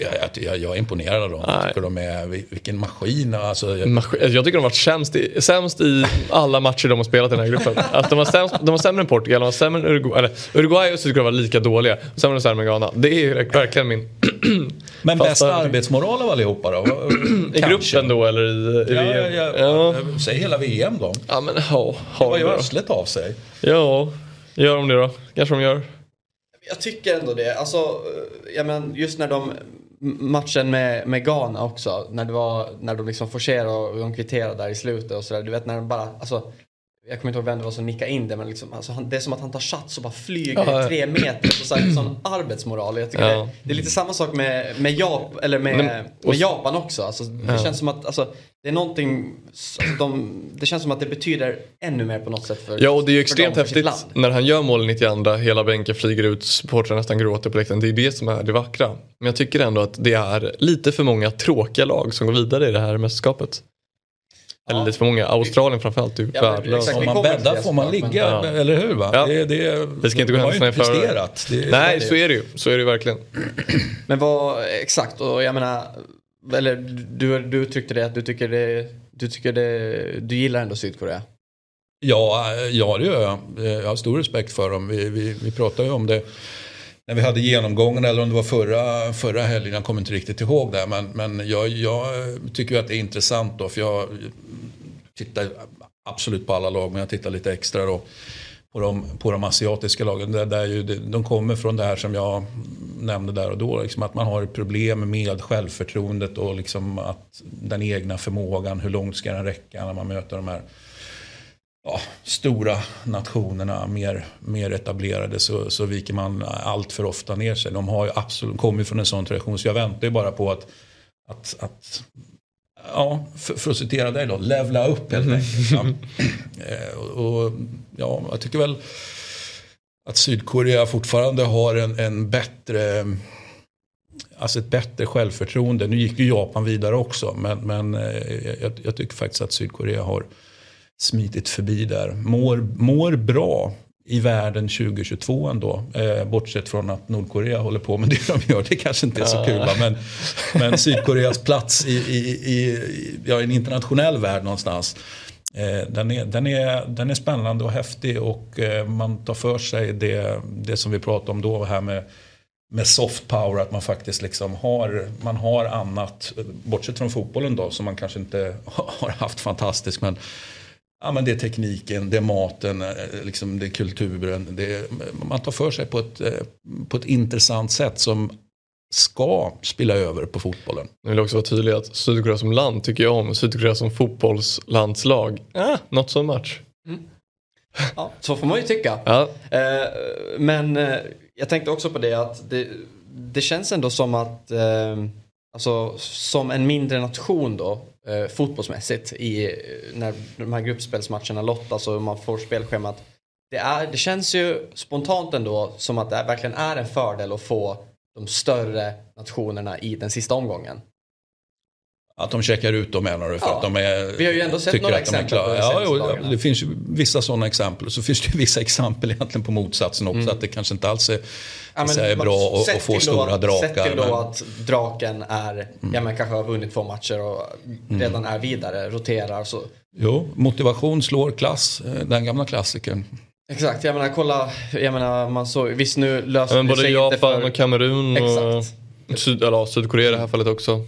Jag, jag, jag, jag är imponerad av dem. Nej. Jag tycker de är, vilken maskin. Alltså, jag, Maskin- Jag tycker de har varit sämst i, sämst i alla matcher de har spelat i den här gruppen. Alltså de, var sämst, de var sämre än Portugal, de var sämre än Uruguay. Eller, Uruguay och Sydkorea var lika dåliga. Sämre än Serbien och Ghana. Det är ju verkligen min... men fast- bäst arbetsmoral av allihopa då? I gruppen då eller i, i Ja, VM? ja, ja. ja. Säg hela VM då. Ja men ja, har de det gör då? Östlet av sig? Ja, gör de det då? Kanske de gör. Jag tycker ändå det. Alltså, eh, ja, men, just när de matchen med, med Ghana också. När, det var, när de liksom forcerade och de kvitterade där i slutet och sådär. Du vet när de bara, alltså, jag kommer inte ihåg vem det var som nickade in det men liksom, alltså, han, det är som att han tar sats och bara flyger Ja, tre meter. Och så här, sån arbetsmoral. Jag tycker Ja. det, det är lite samma sak med, med, Jap, eller med, Men- och- med Japan också. Alltså, det Ja. känns som att alltså, det är någonting, alltså, de, det känns som att det betyder ännu mer på något sätt för Ja och det är ju extremt häftigt när han gör målen i 92, hela bänken flyger ut, supportrarna nästan gråter på läktaren. Det är det som är det vackra. Men jag tycker ändå att det är lite för många tråkiga lag som går vidare i det här mästerskapet. Eller Ja. lite för många, Australien framförallt är ju Ja, exakt. Om man bäddar det får man ligga, men- eller hur? Va? Ja. Det, det, Vi ska inte gå händelserna i förväg. Det, Nej så är det ju, så är det ju verkligen. Men vad, exakt, och jag menar, eller du, du uttryckte det att du tycker det, du tycker det, du gillar ändå Sydkorea. Ja, ja, det gör jag. Jag har stor respekt för dem. Vi, vi, vi pratade ju om det när vi hade genomgången eller om det var förra, förra helgen. Jag kommer inte riktigt ihåg det. Men, men jag, jag tycker att det är intressant då. För jag tittar absolut på alla lag. Men jag tittar lite extra då på de, på de asiatiska lagen. Där, där ju, de kommer från det här som jag nämnde där och då. Liksom att man har problem med självförtroendet och liksom att den egna förmågan. Hur långt ska den räcka när man möter de här ja, stora nationerna, mer, mer etablerade, så, så viker man allt för ofta ner sig. De har ju absolut kommit från en sån tradition, så jag väntar ju bara på att, att, att ja, för, för att citera dig då, levla upp helt enkelt. Ja. Eh, och, och, ja, jag tycker väl att Sydkorea fortfarande har en, en bättre Alltså ett bättre självförtroende. Nu gick ju Japan vidare också. Men, men eh, jag, jag tycker faktiskt att Sydkorea har smitit förbi där. Mår, mår bra i världen 2022 ändå. Eh, bortsett från att Nordkorea håller på med det de gör. Det kanske inte är så kul. Men, men Sydkoreas plats i, i, i, i ja, en internationell värld någonstans. Eh, den, är, den, är, den är spännande och häftig och eh, man tar för sig det, det som vi pratade om då här med med soft power, att man faktiskt liksom har, man har annat, bortsett från fotbollen då, som man kanske inte har haft fantastiskt, men, ja, men det är tekniken, det är maten, eh, liksom det är kulturen, det är, man tar för sig på ett, eh, på ett intressant sätt som ska spilla över på fotbollen. Jag vill också vara tydlig att Sydkorea som land tycker jag om. Sydkorea som fotbollslandslag, eh, not so much. Ja, så får man ju tycka. Ja, Eh, men eh, jag tänkte också på det att det, det känns ändå som att eh, alltså, som en mindre nation då eh, fotbollsmässigt i, eh, när de här gruppspelsmatcherna lottas och man får spelschemat. Det, är, det känns ju spontant ändå som att det verkligen är en fördel att få de större nationerna i den sista omgången. Att de checkar ut då menar du? För Ja. att de är, Vi har ju ändå sett några att de exempel på det ja, jo. Det finns ju vissa sådana exempel. Så finns det ju vissa exempel egentligen på motsatsen också. Mm. Att det kanske inte alls är, Ja, så är bra att- att få stora då, drakar. Sett till då men- att draken är, ja men kanske har vunnit två matcher och redan är vidare, roterar så. Jo, motivation slår klass. eh, Den gamla klassikern. Exakt, jag menar kolla, jag menar man såg, visst nu löser Men det både Japan för... och Kamerun och Exakt. Syd, eller, ja, Sydkorea i det här fallet också.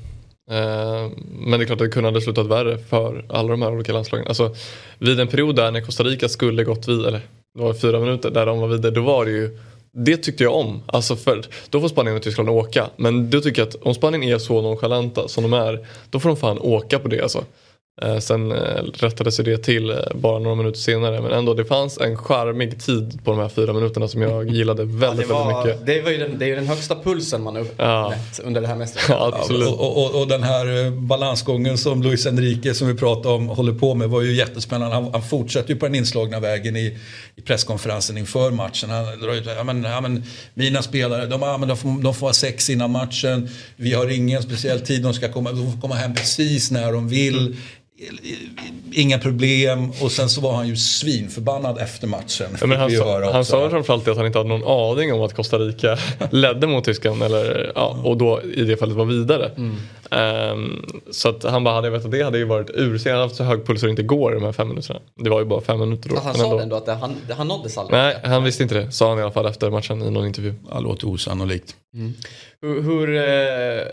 Eh, men det är klart att det kunde ha slutat värre för alla de här olika landslagen. Alltså, vid en period där när Costa Rica skulle gått vidare, eller det var fyra minuter där de var vidare, då var det ju det tyckte jag om. Alltså för, då får Spanien och Tyskland åka. Men då tycker jag att om Spanien är så nonchalanta som de är, då får de fan åka på det alltså. Eh, sen eh, rättades ju det till eh, bara några minuter senare. Men ändå, det fanns en charmig tid på de här fyra minuterna som jag gillade Ja, väldigt, det, var, väldigt mycket. det, var ju den, det är ju den högsta pulsen man har Ja. uppmätt under det här mästerskapet. Ja, absolut. Och, och, och den här balansgången som Luis Enrique som vi pratade om håller på med var ju jättespännande. Han, han fortsätter ju på den inslagna vägen i, i presskonferensen inför matchen. Han drar ut, ja, men, ja, men, mina spelare de, ja, men de, får, de får ha sex innan matchen. Vi har ingen speciell tid. De ska komma, de får komma hem precis när de vill. Inga problem. Och sen så var han ju svinförbannad efter matchen. Ja, men han, sa, han sa framförallt att han inte hade någon aning om att Costa Rica ledde mot Tyskland eller, ja, och då i det fallet var vidare. Ehm, så att han bara hade jag vetat det hade ju varit ur. Sen hade han haft så hög puls så det inte går de här fem minuterna. Det var ju bara fem minuter då. Att han sa ändå. det ändå att det, han, han nåddes aldrig. Nej, han visste inte det. Sa han i alla fall efter matchen i någon intervju. Ja, låter osannolikt. Hur, hur, eh,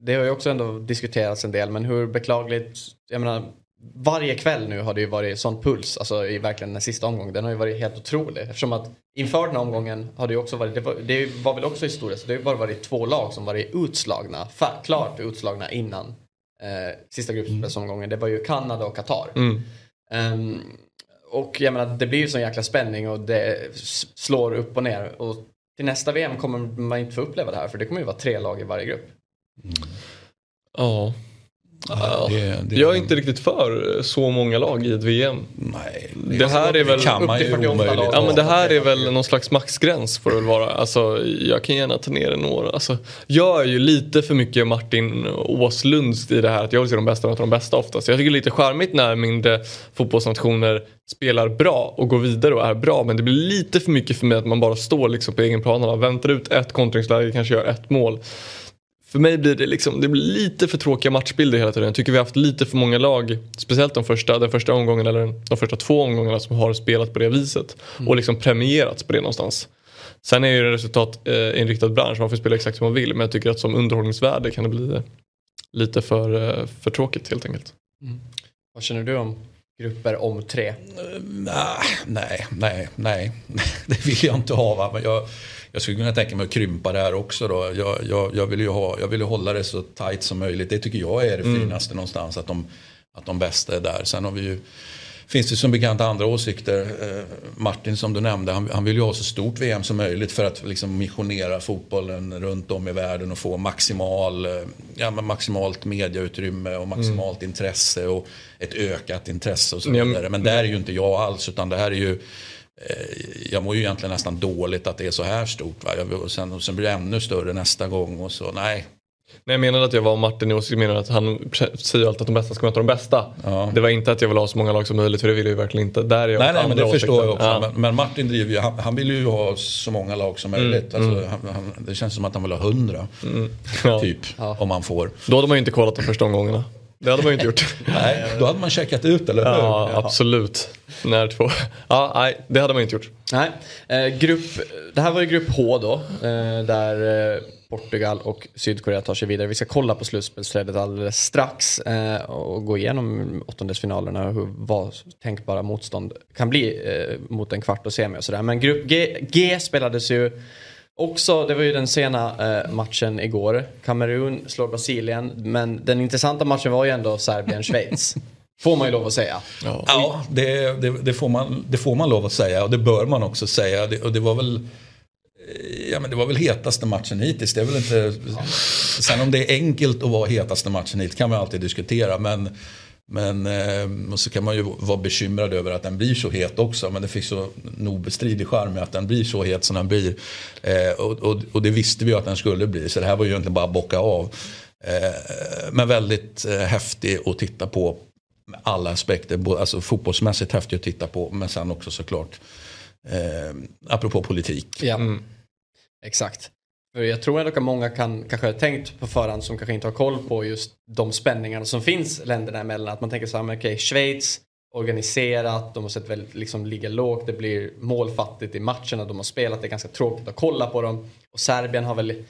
det har ju också ändå diskuterats en del, men hur beklagligt, jag menar, varje kväll nu har det ju varit sån puls, alltså i verkligen den sista omgången, den har ju varit helt otrolig. Eftersom att inför den här omgången har det ju också varit, det var, det var väl också historiskt, så det har ju bara varit två lag som varit utslagna, fa- klart utslagna innan eh, sista gruppspelsomgången. Det var ju Kanada och Qatar. Mm. Ehm, och jag menar, det blir ju sån jäkla spänning och det slår upp och ner. Och till nästa VM kommer man inte få uppleva det här för det kommer ju vara tre lag i varje grupp. Ja. Ja, det- det- Jag är inte riktigt för så många lag i ett VM. Nej, Det här är väl kan man ju 48 omöjligt. lag. Ja men det här är väl någon slags maxgräns får det väl vara. Alltså, jag kan gärna ta ner det några. Alltså, jag är ju lite för mycket Martin Åslunds i det här att jag vill se de bästa möta de bästa oftast. Jag tycker det är lite charmigt när mindre fotbollsnationer spelar bra och går vidare och är bra. Men det blir lite för mycket för mig att man bara står liksom på egen plan väntar ut ett kontringsläge, kanske gör ett mål. För mig blir det liksom, det blir lite för tråkiga matchbilder hela tiden. Jag tycker vi har haft lite för många lag, speciellt de första, den första omgången eller de första två omgångarna som har spelat på det viset. Och liksom premierats på det någonstans. Sen är ju det en resultatinriktad bransch, man får spela exakt som man vill. Men jag tycker att som underhållningsvärde kan det bli lite för, eh, för tråkigt helt enkelt. Vad känner du om grupper om tre? Nej, nej, nej, nej. Det vill jag inte ha. Va? Men jag, jag skulle kunna tänka mig att krympa det här också. Då. Jag, jag, jag, vill ju ha, jag vill hålla det så tight som möjligt. Det tycker jag är det finaste någonstans. Att de, att de bästa är där. Sen har vi ju, finns det som bekant andra åsikter. Eh, Martin som du nämnde, han, han vill ju ha så stort VM som möjligt för att liksom missionera fotbollen runt om i världen och få maximal, eh, ja, men maximalt mediautrymme och maximalt intresse och ett ökat intresse och så vidare. Men där är ju inte jag alls utan det här är ju jag mår ju egentligen nästan dåligt att det är så här stort. Va? Jag, och, sen, och sen blir det ännu större nästa gång och så. Nej, Nej, jag menade att jag var Martin åsikt, jag menade att han säger alltid att de bästa ska möta de bästa. Ja. Det var inte att jag vill ha så många lag som möjligt för det vill jag ju verkligen inte. Där är jag nej, nej men det förstår jag också. åsikten. Ja. Men, men Martin driver ju, han, han vill ju ha så många lag som möjligt. Alltså, Han, han, det känns som att han vill ha hundra. Ja. Typ, om man får. Då hade man ju inte kollat de första omgångarna. Det hade man ju inte gjort. Nej, då hade man checkat ut, eller hur? Ja, absolut. När två. Ja, nej, det hade man inte gjort. Nej, eh, grupp, det här var ju grupp H då, eh, där eh, Portugal och Sydkorea tar sig vidare. Vi ska kolla på slutspelsträdet alldeles strax eh, och gå igenom åttondelsfinalerna och hur, vad tänkbara motstånd kan bli eh, mot en kvart och semi och sådär. Men grupp G, G spelades ju också, det var ju den sena eh, matchen igår. Kamerun slår Brasilien, men den intressanta matchen var ju ändå Serbien-Schweiz. Får man ju lov att säga. Ja, det, det, det, får man, det får man lov att säga och det bör man också säga. Det, och det var väl eh, Ja men det var väl hetaste matchen hittills. Det är väl inte... Sen om det är enkelt att vara hetaste matchen hittills kan man alltid diskutera. Men, men eh, och så kan man ju vara bekymrad över att den blir så het också. Men det finns så nog bestridig charm med att den blir så het som den blir. Eh, och, och, och det visste vi ju att den skulle bli. Så det här var ju egentligen bara att bocka av. Eh, men väldigt eh, häftig att titta på med alla aspekter. Alltså fotbollsmässigt häftig att titta på men sen också såklart eh, apropå politik. Ja, mm. exakt. För jag tror ändå att många kan kanske ha tänkt på förhand som kanske inte har koll på just de spänningarna som finns länderna emellan. Att man tänker så här, okej, okay, Schweiz organiserat, de har sett väldigt liksom ligga lågt, det blir målfattigt i matcherna de har spelat, det är ganska tråkigt att kolla på dem. Och Serbien har väl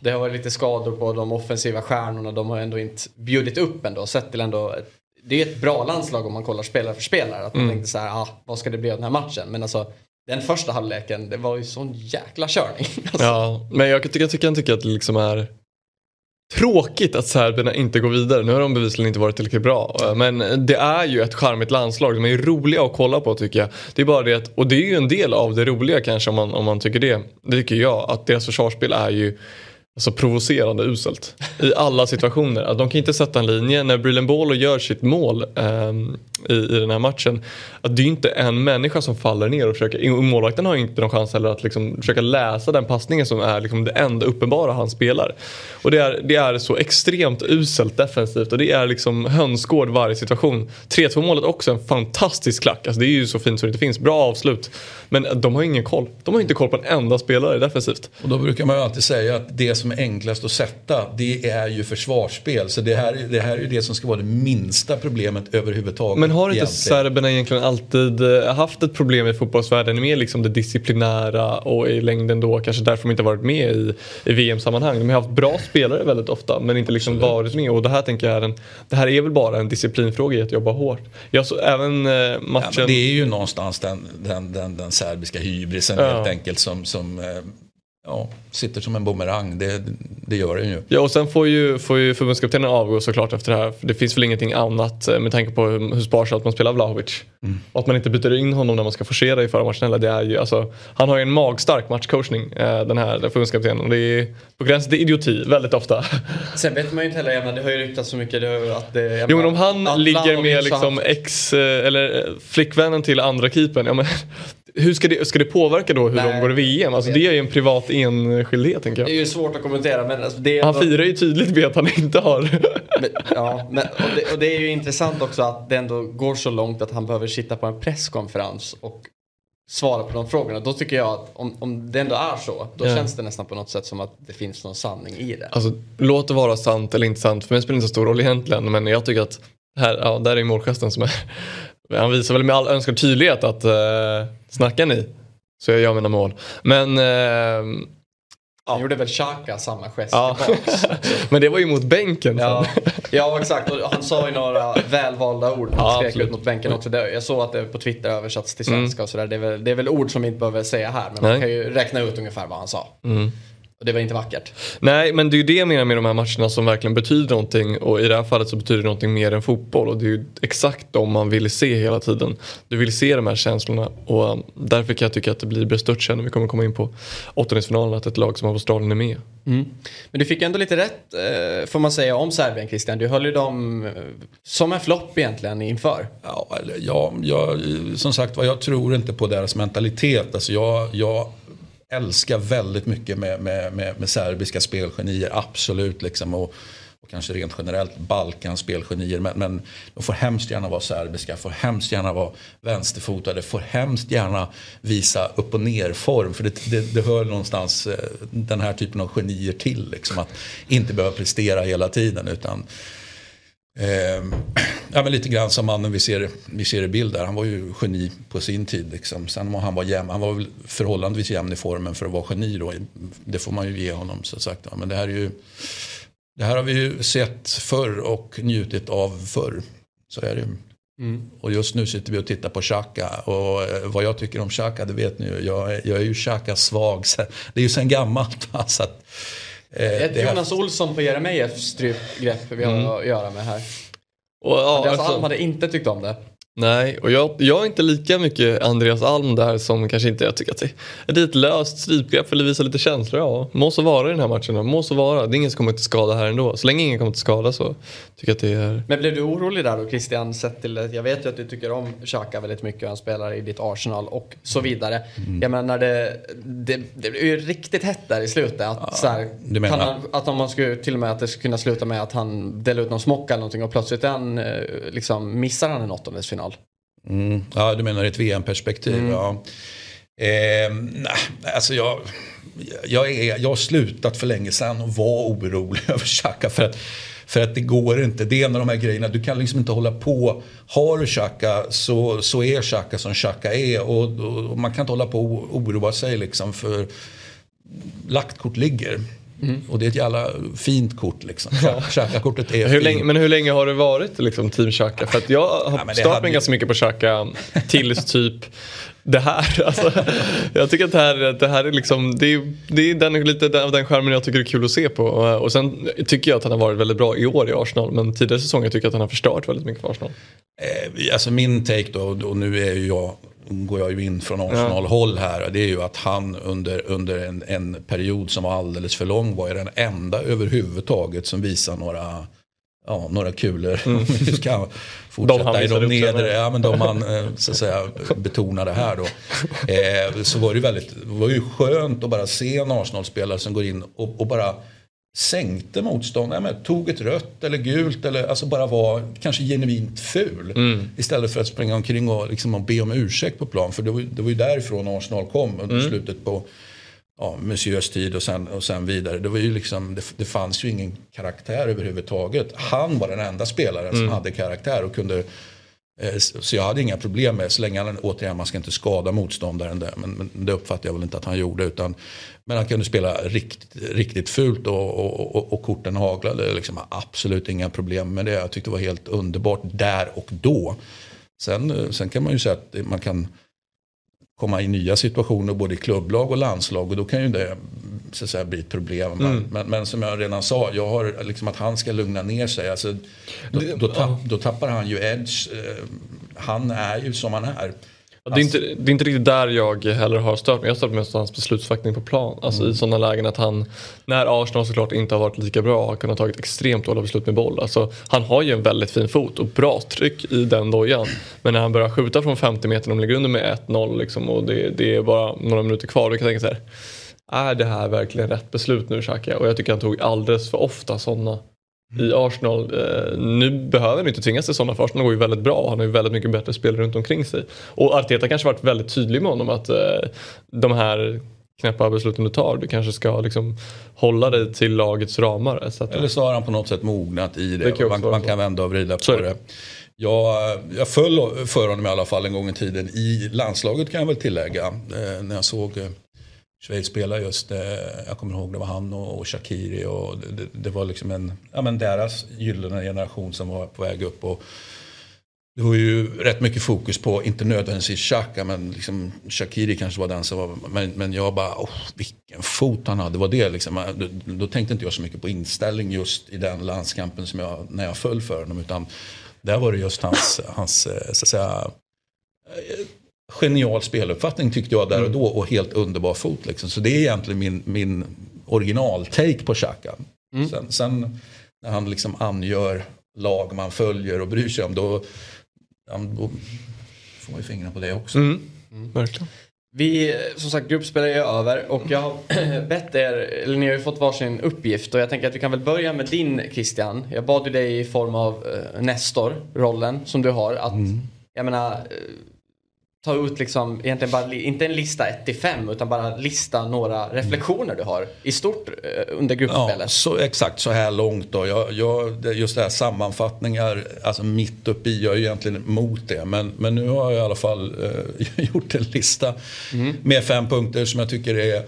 det har varit lite skador på de offensiva stjärnorna, de har ändå inte bjudit upp ändå, sett till ändå det är ett bra landslag om man kollar spelare för spelare. Att man mm. tänkte så här, ah, vad ska det bli av den här matchen? Men alltså den första halvleken, det var ju sån jäkla körning. Alltså. Ja, men jag, tycker, jag, tycker, jag tycker att det liksom är tråkigt att serberna inte går vidare. Nu har de bevisligen inte varit tillräckligt bra. Men det är ju ett charmigt landslag. De är ju roliga att kolla på tycker jag. Det är bara det att, och det är ju en del av det roliga kanske om man, om man tycker det. Det tycker jag. Att deras försvarsspel är ju Alltså provocerande uselt. I alla situationer. Alltså, de kan inte sätta en linje. När Brillen Bolo gör sitt mål eh, i, i den här matchen. Att det är inte en människa som faller ner och försöker. Målvakten har inte någon chans heller att liksom försöka läsa den passningen som är liksom det enda uppenbara han spelar. Och det är, det är så extremt uselt defensivt och det är liksom hönsgård varje situation. 3-2 målet också en fantastisk klack. Alltså det är ju så fint så det inte finns. Bra avslut. Men de har ingen koll. De har inte koll på en enda spelare defensivt. Och då brukar man ju alltid säga att det som är enklast att sätta det är ju försvarsspel. Så det här, det här är det som ska vara det minsta problemet överhuvudtaget. Men har inte egentligen. serberna egentligen alltid eh, haft ett problem i fotbollsvärlden med liksom det disciplinära och i längden då kanske därför de inte varit med i, i VM-sammanhang. De har haft bra spelare väldigt ofta men inte liksom varit med och det här tänker jag är en, det här är väl bara en disciplinfråga i att jobba hårt. Jag så, även eh, matchen... Ja, det är ju någonstans den, den, den, den serbiska hybrisen ja. helt enkelt som, som eh, ja, sitter som en bumerang. Det, det gör den ju. Ja och sen får ju, får ju förbundskaptenen avgå såklart efter det här. Det finns väl ingenting annat eh, med tanke på hur, hur sparsamt man spelar Vlahovic. Mm. Och att man inte byter in honom när man ska forcera i förra matchen heller. Det är ju, alltså, han har ju en magstark matchcoachning eh, den här förbundskaptenen. Det är på gränsen till idioti väldigt ofta. Sen vet man ju inte heller, menar, det har ju ryktats så mycket att det... Jo men om han ligger med liksom ex, eh, eller flickvännen till andra keepern. Ja, men, hur ska det, ska det påverka då hur Nej, de går i VM? Alltså det är ju en privat enskildhet tänker jag. Det är ju svårt att kommentera men alltså det Han firar ju tydligt med att han inte har. Men, ja, men, och det, och, det, är ju intressant också att det ändå går så långt att han behöver sitta på en presskonferens och svara på de frågorna. Då tycker jag att om, om det ändå är så, då ja. känns det nästan på något sätt som att det finns någon sanning i det. Alltså låt det vara sant eller inte sant, för mig spelar det inte så stor roll egentligen. Men jag tycker att här, ja, där är målgesten som är han visar väl med all önskad tydlighet att uh, snackar ni så jag gör mina mål. Men uh, han gjorde väl Xhaka samma gest ja. Men det var ju mot bänken. Ja, ja exakt. Och han sa ju några välvalda ord. Han skrek ut mot bänken också. Jag såg att det på Twitter översatts till svenska mm. och sådär. Det, är väl, det är väl ord som vi inte behöver säga här. Men Nej. man kan ju räkna ut ungefär vad han sa. Mm. Och det var inte vackert. Nej, men det är ju det jag menar med de här matcherna som verkligen betyder någonting. Och i det här fallet så betyder det någonting mer än fotboll. Och det är ju exakt de man vill se hela tiden. Du vill se de här känslorna. Och um, därför kan jag tycka att det blir bestört när vi kommer komma in på åttondelsfinalen. Att ett lag som Australien är med. Mm. Men du fick ändå lite rätt eh, får man säga om Serbien Christian. Du höll ju dem eh, som en flopp egentligen inför. Ja, ja, ja, som sagt jag tror inte på deras mentalitet. Alltså jag, jag älskar väldigt mycket med, med, med, med serbiska spelgenier, absolut. Liksom, och, och kanske rent generellt Balkans spelgenier. Men, men de får hemskt gärna vara serbiska, får hemskt gärna vara vänsterfotade, får hemskt gärna visa upp och ner-form. För det, det, det hör någonstans eh, den här typen av genier till. Liksom, att inte behöva prestera hela tiden. utan Eh, ja, men lite grann som mannen vi ser, vi ser i bild där. Han var ju geni på sin tid. Liksom. Sen var han var jämn. Han var väl förhållandevis jämn i formen för att vara geni då. Det får man ju ge honom så sagt. Men det här är ju det här har vi ju sett förr och njutit av förr. Så är det ju. Mm. Och just nu sitter vi och tittar på Xhaka. Och eh, vad jag tycker om Xhaka, det vet ni ju. Jag, jag är ju Xhaka svag. Det är ju sen gammalt. Så att, Eh, det är Jonas Olsson på Jeremejeffs strypgrepp vi har mm. att göra med här. Och, ja, Andreas alltså, Alm hade inte tyckt om det. Nej, och jag, jag är inte lika mycket Andreas Alm där som kanske inte, jag tycker att det är ett löst strypgrepp eller visar lite känslor. Ja, må så vara i den här matchen, må så vara. Det är ingen som kommer till skada här ändå. Så länge ingen kommer till skada så tycker jag att det är... Men blev du orolig där då Christian? Sett till, jag vet ju att du tycker om Xhaka väldigt mycket, han spelar i ditt Arsenal och så vidare. Mm. Jag menar, det, det, det blev ju riktigt hett där i slutet. Att, ja, så här, kan han, att om man skulle till och med att det skulle kunna sluta med att han delar ut någon smock eller någonting och plötsligt han, eh, liksom, missar han en åttondelsfinal final. Mm. Ja, du menar ett VM-perspektiv. Mm. Ja. Eh, nej, alltså jag, jag, är, jag har slutat för länge sedan att vara orolig över Xhaka. För att, för att det går inte. Det är en av de här grejerna. Du kan liksom inte hålla på. Har du Xhaka så, så är Xhaka som Xhaka är. Och, och, och, man kan inte hålla på och oroa sig liksom för lagt kort ligger. Mm. Och det är ett jävla fint kort liksom. Xhaka-kortet är hur länge, Men hur länge har det varit liksom, team Xhaka? För att jag har ja, stört mig hade... ganska mycket på Xhaka tills typ det här. Alltså, jag tycker att det här, det här är liksom, det är, det är den, lite av den skärmen jag tycker är kul att se på. Och sen tycker jag att han har varit väldigt bra i år i Arsenal. Men tidigare säsonger tycker jag att han har förstört väldigt mycket för Arsenal. Eh, alltså min take då, och nu är ju jag går jag ju in från Arsenal-håll här. Det är ju att han under, under en, en period som var alldeles för lång var ju den enda överhuvudtaget som visar några ja, några kulor. Mm. vi ska fortsätta de i de nedre, ja, men de man eh, så att säga, betonade här då. Eh, så var det, väldigt, var ju skönt att bara se en Arsenal-spelare som går in och, och bara sänkte motståndaren, tog ett rött eller gult eller alltså bara var kanske genuint ful. Mm. Istället för att springa omkring och, liksom, och be om ursäkt på plan. För det var, det var ju därifrån Arsenal kom under mm. slutet på ja, Monsieurs tid och sen, och sen vidare. Det, var ju liksom, det, det fanns ju ingen karaktär överhuvudtaget. Han var den enda spelaren mm. som hade karaktär och kunde Eh, så jag hade inga problem med, så länge han, återigen man ska inte skada motståndaren där. Men, men det uppfattade jag väl inte att han gjorde. Utan, men han kunde spela riktigt, riktigt fult och, och, och, och korten haglade. Liksom, absolut inga problem med det. Jag tyckte det var helt underbart där och då. Sen, eh, sen kan man ju säga att man kan komma i nya situationer både i klubblag och landslag. Och då kan ju det så att säga, bli ett problem. Mm. Men, men, som jag redan sa, jag har liksom att han ska lugna ner sig. Alltså, då, då, tapp, då tappar han ju edge. Eh, han är ju som han är. Det är, inte, det är inte riktigt där jag heller har stört mig. Jag har stört mig mest på hans beslutsfattning på plan. Alltså mm. i sådana lägen att han, när Arsenal såklart inte har varit lika bra, har kunnat tagit extremt dåliga beslut med boll. Alltså, han har ju en väldigt fin fot och bra tryck i den dojan. Men när han börjar skjuta från 50 meter, de ligger under med 1-0 liksom, och det, det, är bara några minuter kvar. Då kan jag tänka så här, är det här verkligen rätt beslut nu Xhaka? Och jag tycker han tog alldeles för ofta sådana i Arsenal. Eh, nu behöver han inte tvingas till sådana för Arsenal går ju väldigt bra. Han har ju väldigt mycket bättre spelare runt omkring sig. Och Arteta kanske varit väldigt tydlig med honom att eh, de här knäppa besluten du tar, du kanske ska liksom hålla dig till lagets ramar. Etc. Eller så har han på något sätt mognat i det. det man, man, kan vända och vrida på det. Jag, jag föll för honom i alla fall en gång i tiden i landslaget kan jag väl tillägga. Eh, när jag såg eh, Schweiz spelade just, eh, jag kommer ihåg det var han och, och Shakiri och det, det, var liksom en, ja men deras gyllene generation som var på väg upp. Och det var ju rätt mycket fokus på, inte nödvändigtvis Xhaka, men liksom Shakiri kanske var den som var, men, men jag bara, oh, vilken fot han hade, var det liksom. Då, då, tänkte inte jag så mycket på inställning just i den landskampen som jag, när jag föll för honom, utan där var det just hans, hans eh, så att säga, genial speluppfattning tyckte jag där och mm. då och helt underbar fot. Liksom. Så det är egentligen min, min original-take på Xhaka. Mm. Sen, sen, när han liksom angör lag man följer och bryr sig om då, då får man ju fingrarna på det också. Mm. Mm. Verkligen. Vi, som sagt, gruppspel är över och jag har bett er, eller ni har ju fått varsin uppgift och jag tänker att vi kan väl börja med din Christian. Jag bad ju dig i form av uh, Nestor, rollen som du har, att mm. jag menar ta ut liksom, egentligen bara, inte en lista 1 till 5 utan bara lista några reflektioner du har i stort eh, under gruppspelet. Ja, så, exakt så här långt då. Jag, jag, just det här sammanfattningar, alltså mitt uppe i, jag är egentligen emot det. Men, men nu har jag i alla fall eh, gjort en lista mm. med fem punkter som jag tycker är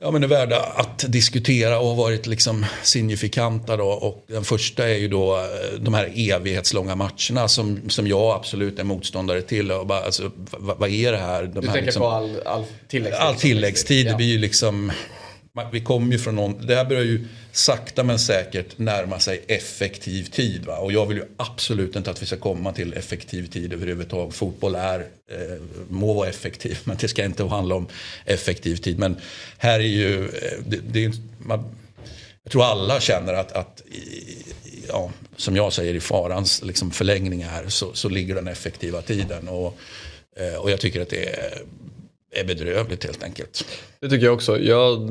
ja, men är värda att diskutera och har varit liksom signifikanta. Då. Och den första är ju då eh, de här evighetslånga matcherna som, som jag absolut är motståndare till. Och bara, alltså, vad, vad är det här? De du här, tänker liksom, på all, all tilläggstid? All tilläggstid. Ja. Det blir ju liksom vi kommer ju från någon, det här börjar ju sakta men säkert närma sig effektiv tid. Va? Och jag vill ju absolut inte att vi ska komma till effektiv tid överhuvudtaget. Fotboll är, eh, må vara effektiv men det ska inte handla om effektiv tid. Men här är ju, eh, det, det, man, jag tror alla känner att, att ja, som jag säger i farans liksom förlängning här så, så ligger den effektiva tiden. Och, eh, och jag tycker att det är är bedrövligt helt enkelt. Det tycker jag också. Jag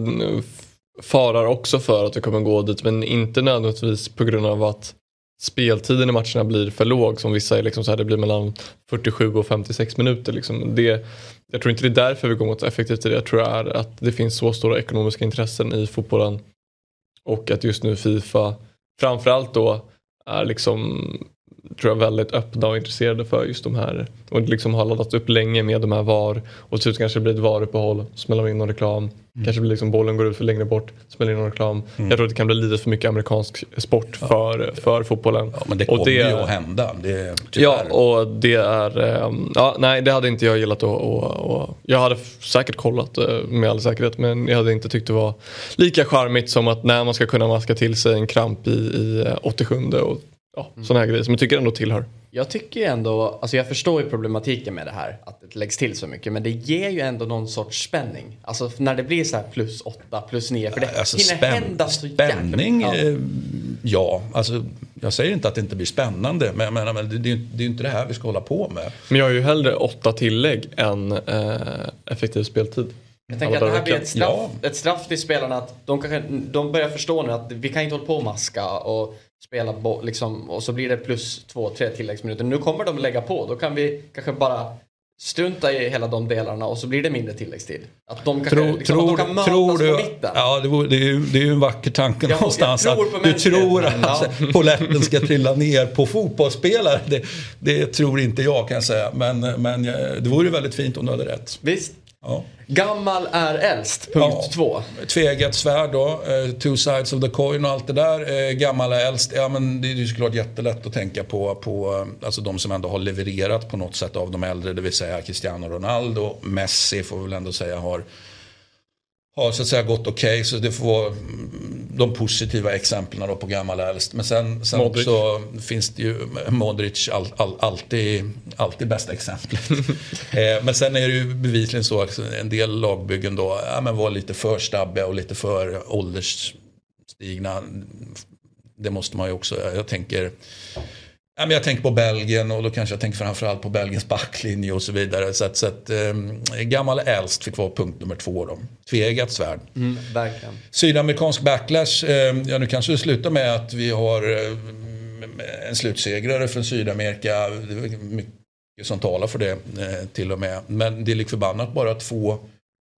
farar också för att vi kommer gå dit men inte nödvändigtvis på grund av att speltiden i matcherna blir för låg som vissa är. Liksom så här, det blir mellan 47 och 56 minuter. Liksom. Det, jag tror inte det är därför vi går mot effektiv tid. Jag tror det är att det finns så stora ekonomiska intressen i fotbollen och att just nu Fifa framförallt då är liksom tror jag väldigt öppna och intresserade för just de här och liksom har laddat upp länge med de här VAR och till slut kanske det blir ett VAR-uppehåll, smäller in någon reklam, mm. kanske blir liksom bollen går ut för längre bort, smäller in någon reklam. Mm. Jag tror att det kan bli lite för mycket amerikansk sport ja. för, för fotbollen. Ja men det kommer och det, ju att hända. Det, ja och det är, ehm, ja nej det hade inte jag gillat och, och, och jag hade säkert kollat eh, med all säkerhet men jag hade inte tyckt det var lika charmigt som att när man ska kunna maska till sig en kramp i, i 87 och ja, mm. sådana här grejer som jag tycker ändå tillhör. Jag tycker ändå, alltså jag förstår ju problematiken med det här, att det läggs till så mycket, men det ger ju ändå någon sorts spänning. Alltså när det blir så här plus åtta, plus nio, för det alltså, hinner spänn, hända så Spänning, ja. Eh, ja. Alltså jag säger inte att det inte blir spännande, men, men, men det, det, det är ju inte det här vi ska hålla på med. Men jag har ju hellre åtta tillägg än eh, effektiv speltid. Jag tänker att det här blir ett straff, ja. ett straff till spelarna att de, kanske, de börjar förstå nu att vi kan inte hålla på och maska och spela liksom, och så blir det plus två, tre tilläggsminuter. Nu kommer de lägga på, då kan vi kanske bara strunta i hela de delarna och så blir det mindre tilläggstid. Att de, kanske, tror, liksom, tror, att de kan mötas tror du, på mitten. Ja, det, vore, det, är ju, det är ju en vacker tanke jag, någonstans. Jag tror du tror att ja. poletten ska trilla ner på fotbollsspelare. Det, det, tror inte jag kan jag säga. Men, men det vore väldigt fint om du hade rätt. Visst. Ja. Gammal är äldst, punkt ja, två. Tveeggat svärd då, uh, two sides of the coin och allt det där. Uh, gammal är äldst, ja men det är ju såklart jättelätt att tänka på, på uh, alltså de som ändå har levererat på något sätt av de äldre. Det vill säga Cristiano Ronaldo, Messi får vi väl ändå säga har har så att säga gått okej. Okay, så det får vara de positiva exemplen då på gammal äldst. Men sen, sen också finns det ju Modric all, all, alltid, alltid bästa exemplet. eh, men sen är det ju bevisligen så att en del lagbyggen då ja, men var lite för stabbiga och lite för åldersstigna. Det måste man ju också, jag tänker jag tänker på Belgien och då kanske jag tänker framförallt på Belgiens backlinje och så vidare. Så att, så att um, gammal äldst fick vara punkt nummer två då. Tveeggat svärd. Mm, Sydamerikansk backlash. Um, ja, nu kanske det slutar med att vi har um, en slutsegrare från Sydamerika. Det är mycket som talar för det uh, till och med. Men det är lik förbannat bara två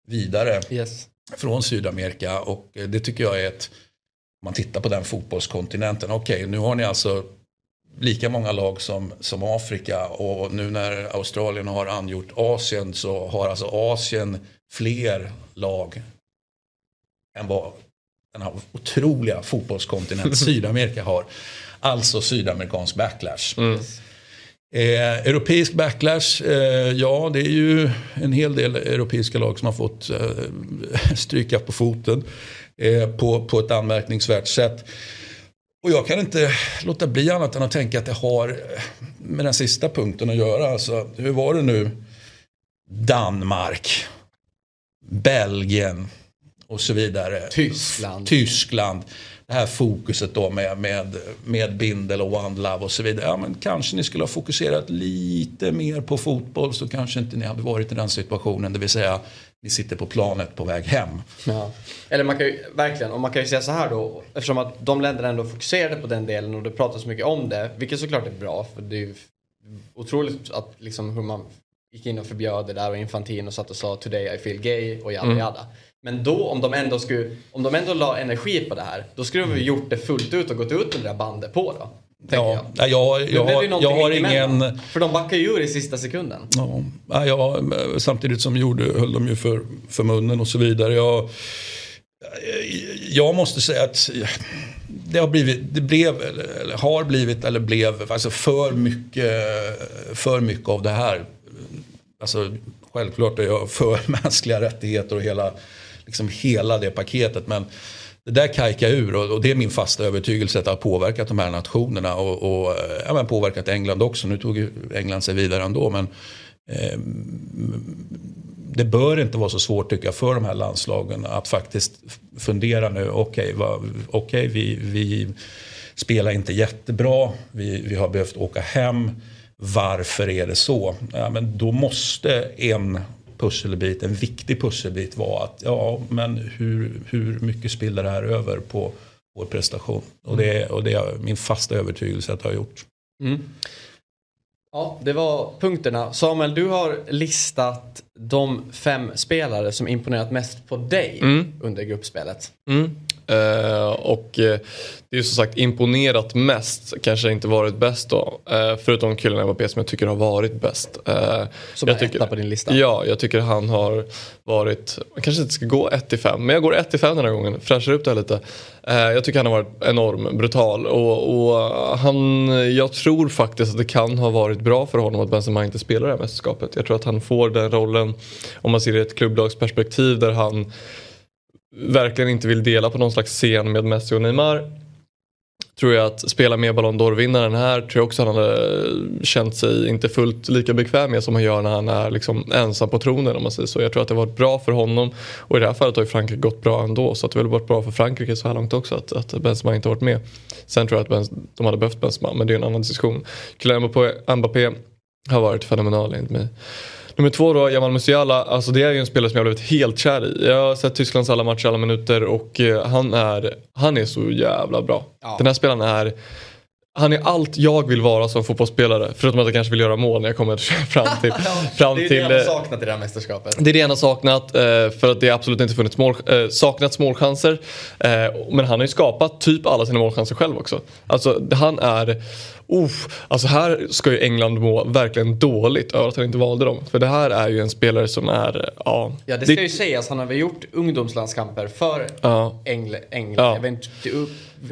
vidare yes. från Sydamerika. Och uh, det tycker jag är ett om man tittar på den fotbollskontinenten. Okej, okay, nu har ni alltså lika många lag som, som Afrika och nu när Australien har angjort Asien så har alltså Asien fler lag än vad den här otroliga fotbollskontinenten Sydamerika har. Alltså sydamerikansk backlash. Mm. Eh, europeisk backlash, eh, ja det är ju en hel del europeiska lag som har fått eh, stryka på foten eh, på, på ett anmärkningsvärt sätt. Och jag kan inte låta bli annat än att tänka att det har med den sista punkten att göra. Alltså, hur var det nu? Danmark, Belgien och så vidare. Tyskland. Tyskland. Det här fokuset då med, med, med Bindel och One Love och så vidare. Ja, men kanske ni skulle ha fokuserat lite mer på fotboll så kanske inte ni hade varit i den situationen. Det vill säga vi sitter på planet på väg hem. Ja. Eller man kan ju verkligen, och man kan ju säga så här då, eftersom att de länderna ändå fokuserade på den delen och det pratas så mycket om det, vilket såklart är bra, för det är ju otroligt att liksom hur man gick in och förbjöd det där och Infantino satt och sa today I feel gay och jada mm. jada. Men då om de ändå skulle, om de ändå la energi på det här, då skulle de ju gjort det fullt ut och gått ut med det där bandet på då. Ja, jag. Jag, jag, har, jag har ingen... För de backar ju ur i sista sekunden. Ja, jag, samtidigt som gjorde, höll de ju för, för munnen och så vidare. Jag, jag måste säga att det har blivit, det blev, eller har blivit eller blev alltså för, mycket, för mycket av det här. Alltså, självklart är jag för mänskliga rättigheter och hela liksom hela det paketet. Men det där kajkar ur och, och, det är min fasta övertygelse att det har påverkat de här nationerna och, och eh, ja, men påverkat England också. Nu tog ju England sig vidare ändå men eh, det bör inte vara så svårt tycker jag för de här landslagen att faktiskt fundera nu. Okej, okay, okay, vi, vi spelar inte jättebra. Vi, vi har behövt åka hem. Varför är det så? Ja, men då måste en pusselbit, en viktig pusselbit vara att ja, men hur, hur mycket spiller det här över på vår prestation? Och det, och det är min fasta övertygelse att det har gjort. Mm. Ja, det var punkterna. Samuel, du har listat de fem spelare som imponerat mest på dig mm. under gruppspelet. Mm. Uh, och uh, det är ju som sagt imponerat mest, kanske inte varit bäst då. Uh, förutom Kylian Mbappé som jag tycker har varit bäst. som är etta på din lista? Ja, jag tycker han har varit, man kanske inte ska gå 1 till 5, men jag går 1 till 5 den här gången. Fräschar upp det här lite. jag tycker han har varit enorm, brutal och, och, han, jag tror faktiskt att det kan ha varit bra för honom att Benzema inte spelar det här mästerskapet. Jag tror att han får den rollen, om man ser det i ett klubblagsperspektiv där han verkligen inte vill dela på någon slags scen med Messi och Neymar. Tror jag att spela med Ballon d'Or-vinnaren här tror jag också han hade känt sig inte fullt lika bekväm med som han gör när han är liksom ensam på tronen om man säger så. Jag tror att det varit bra för honom och i det här fallet har ju Frankrike gått bra ändå så att det har väl varit bra för Frankrike så här långt också att, att Benzema inte varit med. Sen tror jag att de hade behövt Benzema men det är en annan diskussion. Kylian Mbappé har varit fenomenal enligt mig. Nummer två då, Jamal Musiala. Alltså det är ju en spelare som jag blivit helt kär i. Jag har sett Tysklands alla matcher, alla minuter och eh, han är, han är så jävla bra. Ja. Den här spelaren är han är allt jag vill vara som fotbollsspelare. Förutom att jag kanske vill göra mål när jag kommer fram till... fram det är till, det han har saknat i det här mästerskapet. Det är det han har saknat. Eh, för att det absolut inte funnits mål, eh, saknats målchanser. Men han har ju skapat typ alla sina målchanser själv också. Alltså han är oh, alltså här ska ju England må verkligen dåligt över att han inte valde dem. För det här är ju en spelare som är, ja. Ja det ska det... ju sägas, han har väl gjort ungdomslandskamper för ja. Engl England. Ja. Jag vet inte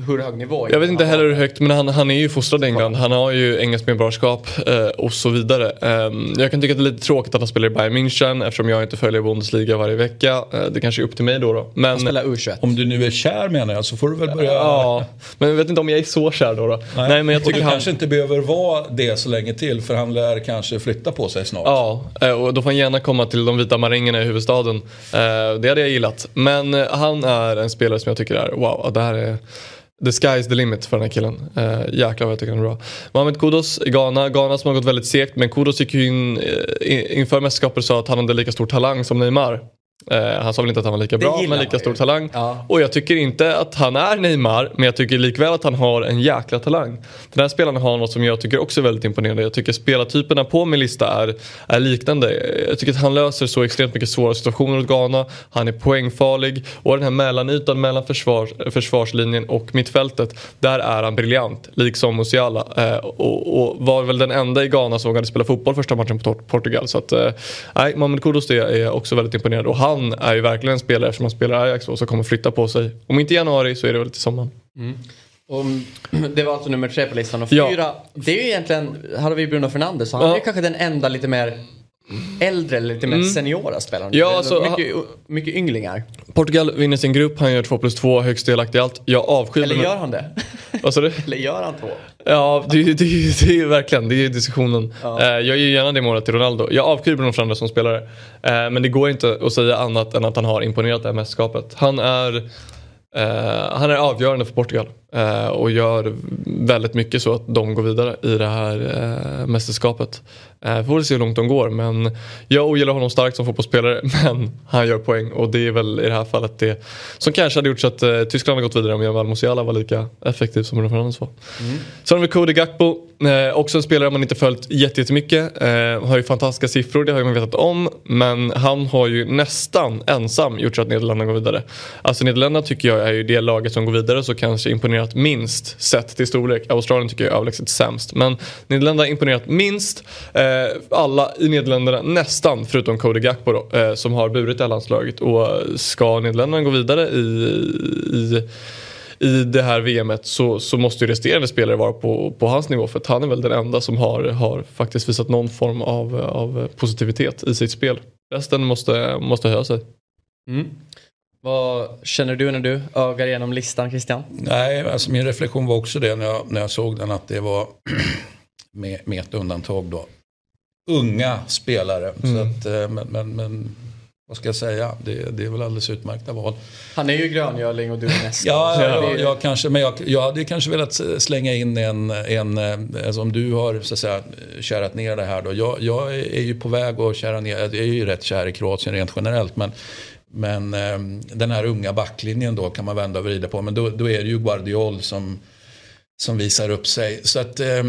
hur hög nivå. Jag vet inte heller hur högt men han, han är ju fostrad i England. Han har ju engelskt medborgarskap eh, och så vidare. Eh, jag kan tycka att det är lite tråkigt att han spelar i Bayern München eftersom jag inte följer Bundesliga varje vecka. Eh, det kanske är upp till mig då. då. Men, han spelar U21. Om du nu är kär menar jag så får du väl börja. Ja, men jag vet inte om jag är så kär då. då. Nej. Nej men jag tycker han kanske inte behöver vara det så länge till för han lär kanske flytta på sig snart. Ja, eh, och då får han gärna komma till de vita marängerna i huvudstaden. Eh, det hade jag gillat. Men eh, han är en spelare som jag tycker är wow, det här är The sky is the limit för den här killen. Jäklar vad jag tycker han är bra. Mohamed Kudos i Ghana. Ghana som har gått väldigt segt men Kudos gick ju in, in inför mästerskapet och sa att han hade lika stor talang som Neymar. Eh, han sa väl inte att han var lika bra men lika stor talang. Ja. Och jag tycker inte att han är Neymar men jag tycker likväl att han har en jäkla talang. Den här spelaren har något som jag tycker också är väldigt imponerande. Jag tycker spelartyperna på min lista är, är liknande. Jag tycker att han löser så extremt mycket svåra situationer åt Ghana. Han är poängfarlig och den här mellanytan mellan försvar, försvarslinjen och mittfältet där är han briljant. Liksom Musiala. Eh, och, och, var väl den enda i Ghana som vågade spela fotboll första matchen på Portugal. Så att, eh, nej, Mohamed Kudus är också väldigt imponerad. Och han är ju verkligen en spelare som han spelar Ajax och så kommer flytta på sig. Om inte i januari så är det väl till sommaren. Mm. Och det var alltså nummer tre på listan. Och fyra, ja. det är ju egentligen, hade vi Bruno Fernandes så han ja. är kanske den enda lite mer äldre eller lite mer mm. seniora spelaren. Ja, alltså, mycket, mycket ynglingar. Portugal vinner sin grupp, han gör 2 plus 2, högst delaktig i allt. Jag avskyr Eller gör han det? Vad sa du? Eller gör han två? Ja, det, det, det, det är ju verkligen, det är diskussionen. Ja. Eh, jag ger gärna det målet till Ronaldo. Jag avskyr Bruno Fernandes som spelare. Eh, men det går inte att säga annat än att han har imponerat det här mästerskapet. Han är, uh, han är avgörande för Portugal. Uh, och gör väldigt mycket så att de går vidare i det här uh, mästerskapet. Uh, får se hur långt de går men jag ogillar honom starkt som fotbollsspelare men han gör poäng och det är väl i det här fallet det som kanske hade gjort så att uh, Tyskland hade gått vidare om Jamal Musiala var lika effektiv som Bruno Fernandes var. Mm. Sen har vi Cody Gakpo, eh, också en spelare man inte följt jättemycket. Eh, har ju fantastiska siffror, det har man vetat om men han har ju nästan ensam gjort så att Nederländerna går vidare. Alltså Nederländerna tycker jag är ju det laget som går vidare så kanske imponerat minst sett till storlek. Australien tycker jag är överlägset sämst. Men Nederländerna har imponerat minst. Eh, alla i Nederländerna nästan förutom Cody Gakpo då, eh, som har burit det här landslaget. Och ska Nederländerna gå vidare i, i i det här VMet så, så måste ju resterande spelare vara på, på hans nivå för att han är väl den enda som har, har faktiskt visat någon form av, av positivitet i sitt spel. Resten måste, måste höja sig. Mm. Vad känner du när du ögar igenom listan Christian? Nej, alltså min reflektion var också det när jag, när jag såg den att det var med, med ett undantag då. Unga spelare. Mm. Så att, eh, men, men, men vad ska jag säga? Det, det är väl alldeles utmärkta val. Han är ju gröngöling och du är nästa. ja, jag, jag, kanske, men jag, jag hade kanske velat slänga in en, en alltså om du har så att säga kärat ner det här då. Jag, jag är ju på väg att kära ner, jag är ju rätt kär i Kroatien rent generellt. Men, men ehm, den här unga backlinjen då kan man vända och vrida på. Men då, då är det ju Guardiol som som visar upp sig. Så att eh,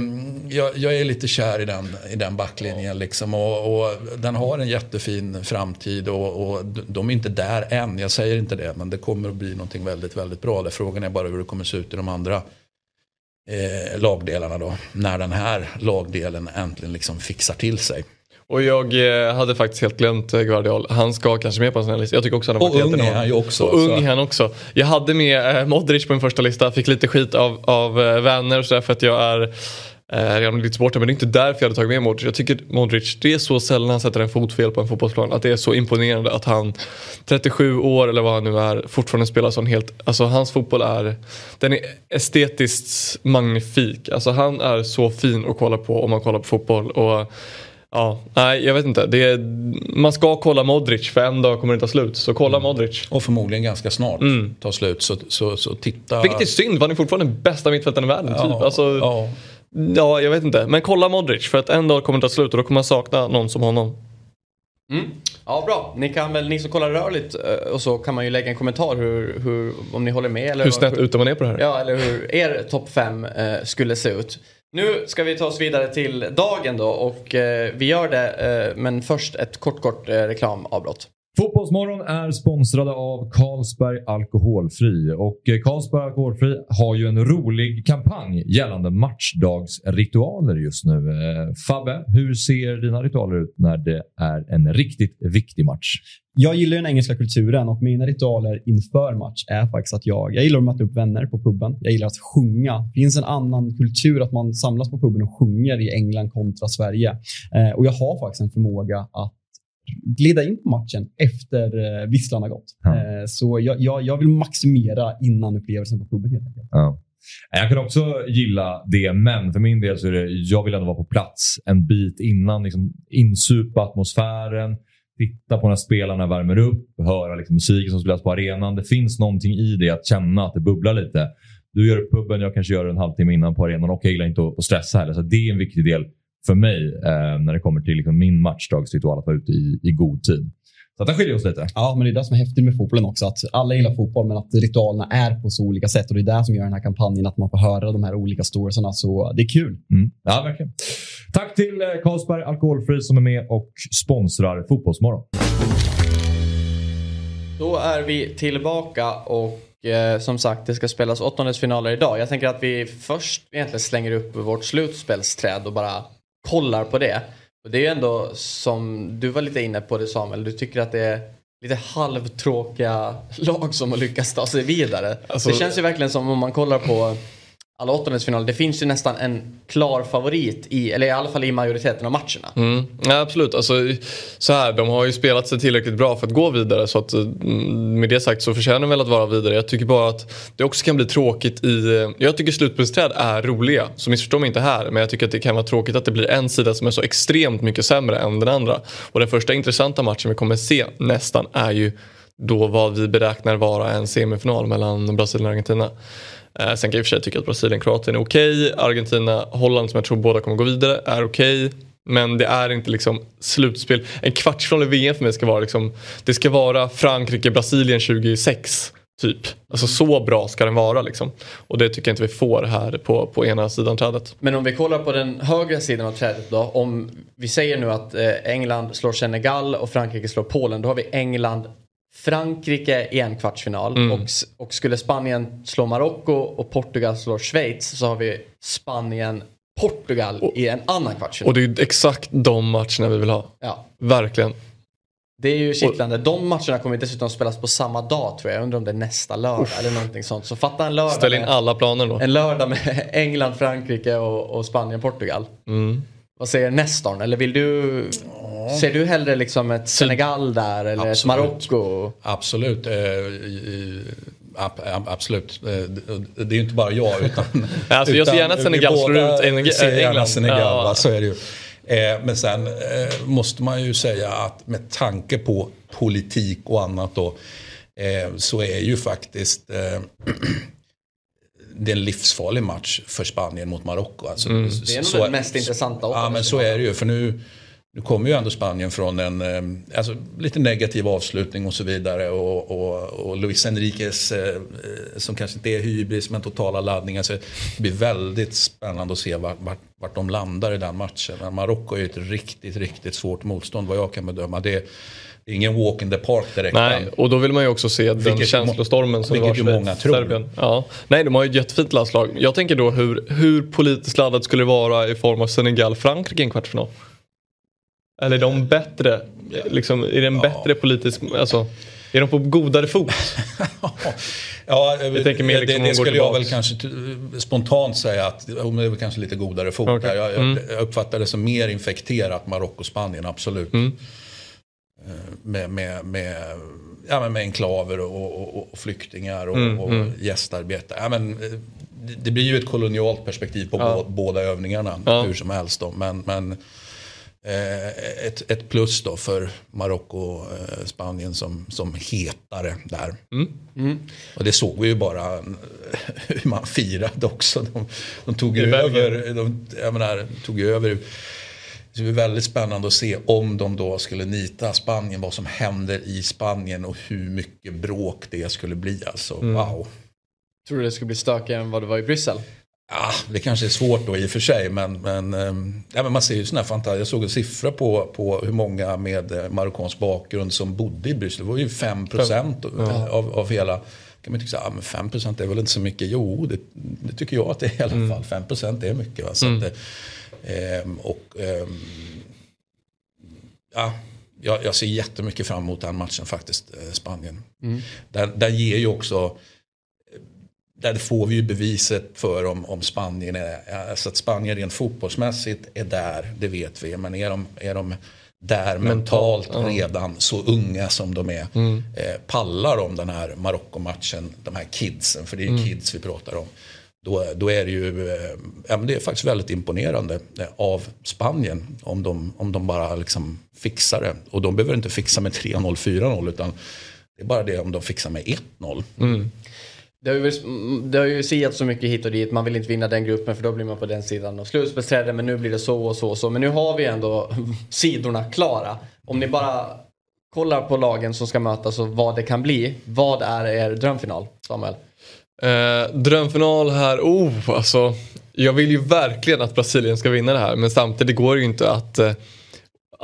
jag, jag, är lite kär i den, i den backlinjen liksom. Och, och den har en jättefin framtid och, och, de är inte där än. Jag säger inte det, men det kommer att bli någonting väldigt, väldigt bra. Där frågan är bara hur det kommer se ut i de andra eh, lagdelarna då. När den här lagdelen äntligen liksom fixar till sig. Och jag eh, hade faktiskt helt glömt eh, Guardiol. Han ska kanske med på en sån här lista. Jag tycker också han har varit Och ung är han ju också. Och ung är han också. Jag hade med eh, Modric på min första lista. Fick lite skit av, av vänner och sådär för att jag är eh, Real Madrid-supporter. Men det är inte därför jag hade tagit med Modric. Jag tycker Modric, det är så sällan han sätter en fot fel på en fotbollsplan. Att det är så imponerande att han 37 år eller vad han nu är fortfarande spelar sån helt, alltså hans fotboll är, den är estetiskt magnifik. Alltså han är så fin att kolla på om man kollar på fotboll. Och Ja, nej jag vet inte. Det är, man ska kolla Modric för en dag kommer det ta slut. Så kolla mm. Modric. Och förmodligen ganska snart mm. ta slut. Så, så, så titta. Vilket är synd, han är fortfarande den bästa mittfältaren i världen. Ja, typ. alltså, ja. ja, jag vet inte. Men kolla Modric för att en dag kommer det ta slut och då kommer man sakna någon som honom. Mm. Ja bra, ni kan väl, ni som kollar rörligt eh, och så kan man ju lägga en kommentar hur, hur om ni håller med. Eller hur snett ute man är på det här. Ja, eller hur er topp 5 eh, skulle se ut. Nu ska vi ta oss vidare till dagen då och eh, vi gör det eh, men först ett kort kort eh, reklamavbrott. Fotbollsmorgon är sponsrade av Carlsberg Alkoholfri och eh, Carlsberg Alkoholfri har ju en rolig kampanj gällande matchdagsritualer just nu. Eh, Fabbe, hur ser dina ritualer ut när det är en riktigt viktig match? Jag gillar den engelska kulturen och mina ritualer inför match är faktiskt att jag, jag gillar att möta upp vänner på puben. Jag gillar att sjunga. Det finns en annan kultur att man samlas på puben och sjunger i England kontra Sverige. Eh, och jag har faktiskt en förmåga att glida in på matchen efter eh, visslan har gått. Ja. Eh, så jag, jag, jag, vill maximera innan upplevelsen på puben helt enkelt. Ja. Jag kan också gilla det, men för min del så är det, jag vill ändå vara på plats en bit innan. Liksom, insupa atmosfären, titta på när spelarna värmer upp, höra liksom, musiken som spelas på arenan. Det finns någonting i det att känna att det bubblar lite. Du gör det på puben, jag kanske gör det en halvtimme innan på arenan och jag gillar inte att stressa heller. Så det är en viktig del för mig eh, när det kommer till liksom min matchdagsritual att vara ute i, i god tid. Så att den skiljer oss lite. Ja, men det är det som är häftigt med fotbollen också. Att alla gillar fotboll, men att ritualerna är på så olika sätt. Och det är det som gör den här kampanjen, att man får höra de här olika storiesarna. Så det är kul. Mm. Ja, verkligen. Tack till eh, Carlsberg Alkoholfri som är med och sponsrar Fotbollsmorgon. Då är vi tillbaka och eh, som sagt det ska spelas åttondelsfinaler idag. Jag tänker att vi först egentligen slänger upp vårt slutspelsträd och bara kollar på det. Och det är ju ändå som du var lite inne på det Samuel, du tycker att det är lite halvtråkiga lag som har lyckats ta sig vidare. Alltså, det känns ju verkligen som om man kollar på alla åttondelsfinaler. Det finns ju nästan en klar favorit i, eller i alla fall i majoriteten av matcherna. Mm. Ja, absolut, alltså, så här, de har ju spelat sig tillräckligt bra för att gå vidare. Så att, mm, med det sagt så förtjänar de väl att vara vidare. Jag tycker bara att det också kan bli tråkigt i... Jag tycker slutspelsträd är roliga, så missförstå mig inte här. Men jag tycker att det kan vara tråkigt att det blir en sida som är så extremt mycket sämre än den andra. Och den första intressanta matchen vi kommer se nästan är ju då vad vi beräknar vara en semifinal mellan Brasilien och Argentina. Eh, sen kan jag i och för sig tycka att Brasilien Kroatien är okej. Okay. Argentina Holland som jag tror båda kommer gå vidare är okej. Okay. Men det är inte liksom slutspel. En kvartsfinal i VM för mig ska vara liksom, det ska vara Frankrike-Brasilien 2006. Typ. Alltså så bra ska den vara liksom. Och det tycker jag inte vi får här på, på ena sidan trädet. Men om vi kollar på den högra sidan av trädet då. Om vi säger nu att eh, England slår Senegal och Frankrike slår Polen. Då har vi England Frankrike i en kvartsfinal mm. och, och skulle Spanien slå Marocko och Portugal slår Schweiz så har vi Spanien Portugal och, i en annan kvartsfinal. Och det är exakt de matcherna vi vill ha. Ja. Verkligen. Det är ju kittlande. De matcherna kommer dessutom spelas på samma dag tror jag. Jag undrar om det är nästa lördag Uff. eller någonting sånt. Så fatta en lördag. Ställ in alla planer då. En lördag med England, Frankrike och, och Spanien, Portugal. Mm. Vad säger Nestorn? Eller vill du? Ser du hellre liksom ett Senegal där eller ett Absolut. Marocko? Absolut. Eh, i- ab- ab- absolut. Eh, det- är ju inte bara jag utan... Alltså, jag ser gärna att Senegal slår ut Eng- ser gärna England. Senegal, Ja. va? så är det ju. Eh, Men sen eh, måste man ju säga att med tanke på politik och annat då eh, så är ju faktiskt det är en livsfarlig match för Spanien mot Marocko. Alltså, Mm. Det är nog den mest intressanta Ja, men så är det ju. För nu, nu kommer ju ändå Spanien från en eh, alltså, lite negativ avslutning och så vidare. Och, och, och Luis Enriquez, eh, som kanske inte är hybris, men totala laddningar. Så det blir väldigt spännande att se vart, vart, vart de landar i den matchen. Marocko är ju ett riktigt, riktigt svårt motstånd vad jag kan bedöma. Det är, det är ingen walk in the park direkt. Nej, och då vill man ju också se den Vilket känslostormen som vilket var många tror. Serbien. Ja. Nej, de har ju ett jättefint landslag. Jag tänker då hur, hur politiskt laddat skulle det vara i form av Senegal-Frankrike i en kvartsfinal? Eller är de bättre? Liksom, är det en bättre politisk... Alltså, är de på godare fot? Ja, Jag tänker mer liksom det, det skulle jag väl kanske spontant säga att det är väl kanske lite godare fot där. Jag, Mm. jag, uppfattar det som mer infekterat Marocko-Spanien, absolut. Mm. Eh, Med, med, med, ja, men med enklaver och, och, och flyktingar och, Mm, och mm. gästarbete. Ja, men, eh, det, det blir ju ett kolonialt perspektiv på Ja. bå, båda övningarna Ja. hur som helst. Då. Men, men ett, ett plus då för Marocko eh, Spanien som, som hetare där. Mm. Och det såg vi ju bara eh, hur man firade också. De, de tog ju över. De, jag menar, tog över. Det är väldigt spännande att se om de då skulle nita Spanien. Vad som händer i Spanien och hur mycket bråk det skulle bli. Alltså, Mm. wow. Tror du det skulle bli stökigare än vad det var i Bryssel? Ja, det kanske är svårt då i och för sig. Men, men, ehm, ja, men man ser ju sådana här fantastiska. Jag såg en siffra på, på hur många med eh, marockansk bakgrund som bodde i Bryssel. Det var ju 5 procent av, av hela. Kan man tycka här, ah, men 5 procent är väl inte så mycket? Jo, det, det tycker jag att det är i alla fall. 5 procent är mycket. Va? Så Mm. att, ehm, och, ehm, ja, jag, jag ser jättemycket fram emot den matchen faktiskt, eh, Spanien. Mm. Den, den ger ju också där får vi ju beviset för om, om Spanien är, alltså att Spanien rent fotbollsmässigt är där, det vet vi. Men är de, är de där mentalt ja. redan så unga som de är. Mm. Eh, pallar de den här Marocko-matchen, de här kidsen, för det är ju Mm. kids vi pratar om. Då, då är det ju, eh, ja, det är faktiskt väldigt imponerande eh, av Spanien om de, om de bara liksom fixar det. Och de behöver inte fixa med 3-0, 4-0 utan det är bara det om de fixar med 1-0. Mm. Det har, ju, mm, det har ju siat så mycket hit och dit. Man vill inte vinna den gruppen för då blir man på den sidan och slutspelsträdet. Men nu blir det så och så och så. Men nu har vi ändå sidorna klara. Om ni bara kollar på lagen som ska mötas och vad det kan bli. Vad är er drömfinal, Samuel? Eh, drömfinal här, oh alltså. Jag vill ju verkligen att Brasilien ska vinna det här men samtidigt går det ju inte att eh,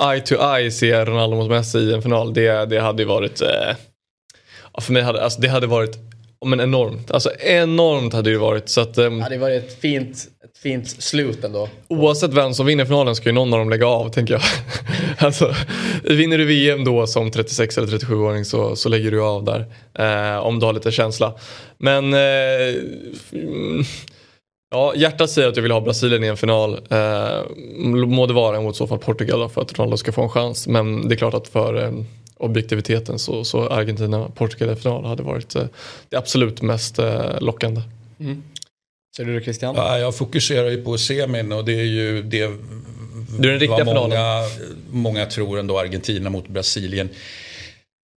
eye to eye se Ronaldo mot Messi i en final. Det, det hade ju varit, eh, för mig hade alltså, det hade varit men enormt. Alltså enormt hade det ju varit. Så att, ehm, Ja, det var ett fint, ett fint slut ändå. Oavsett vem som vinner finalen ska ju någon av dem lägga av tänker jag. alltså, vinner du VM då som 36 eller 37-åring så, så lägger du av där. Eh, om du har lite känsla. Men eh, ja, hjärtat säger att jag vill ha Brasilien i en final. Eh, må det vara mot så fall Portugal då, för att Ronaldo ska få en chans. Men det är klart att för eh, objektiviteten så, så Argentina Portugal i final hade varit eh, det absolut mest eh, lockande. Ser du det Christian? Ja, jag fokuserar ju på semin och det är ju det Du är den riktiga vad många, finalen. många tror ändå Argentina mot Brasilien.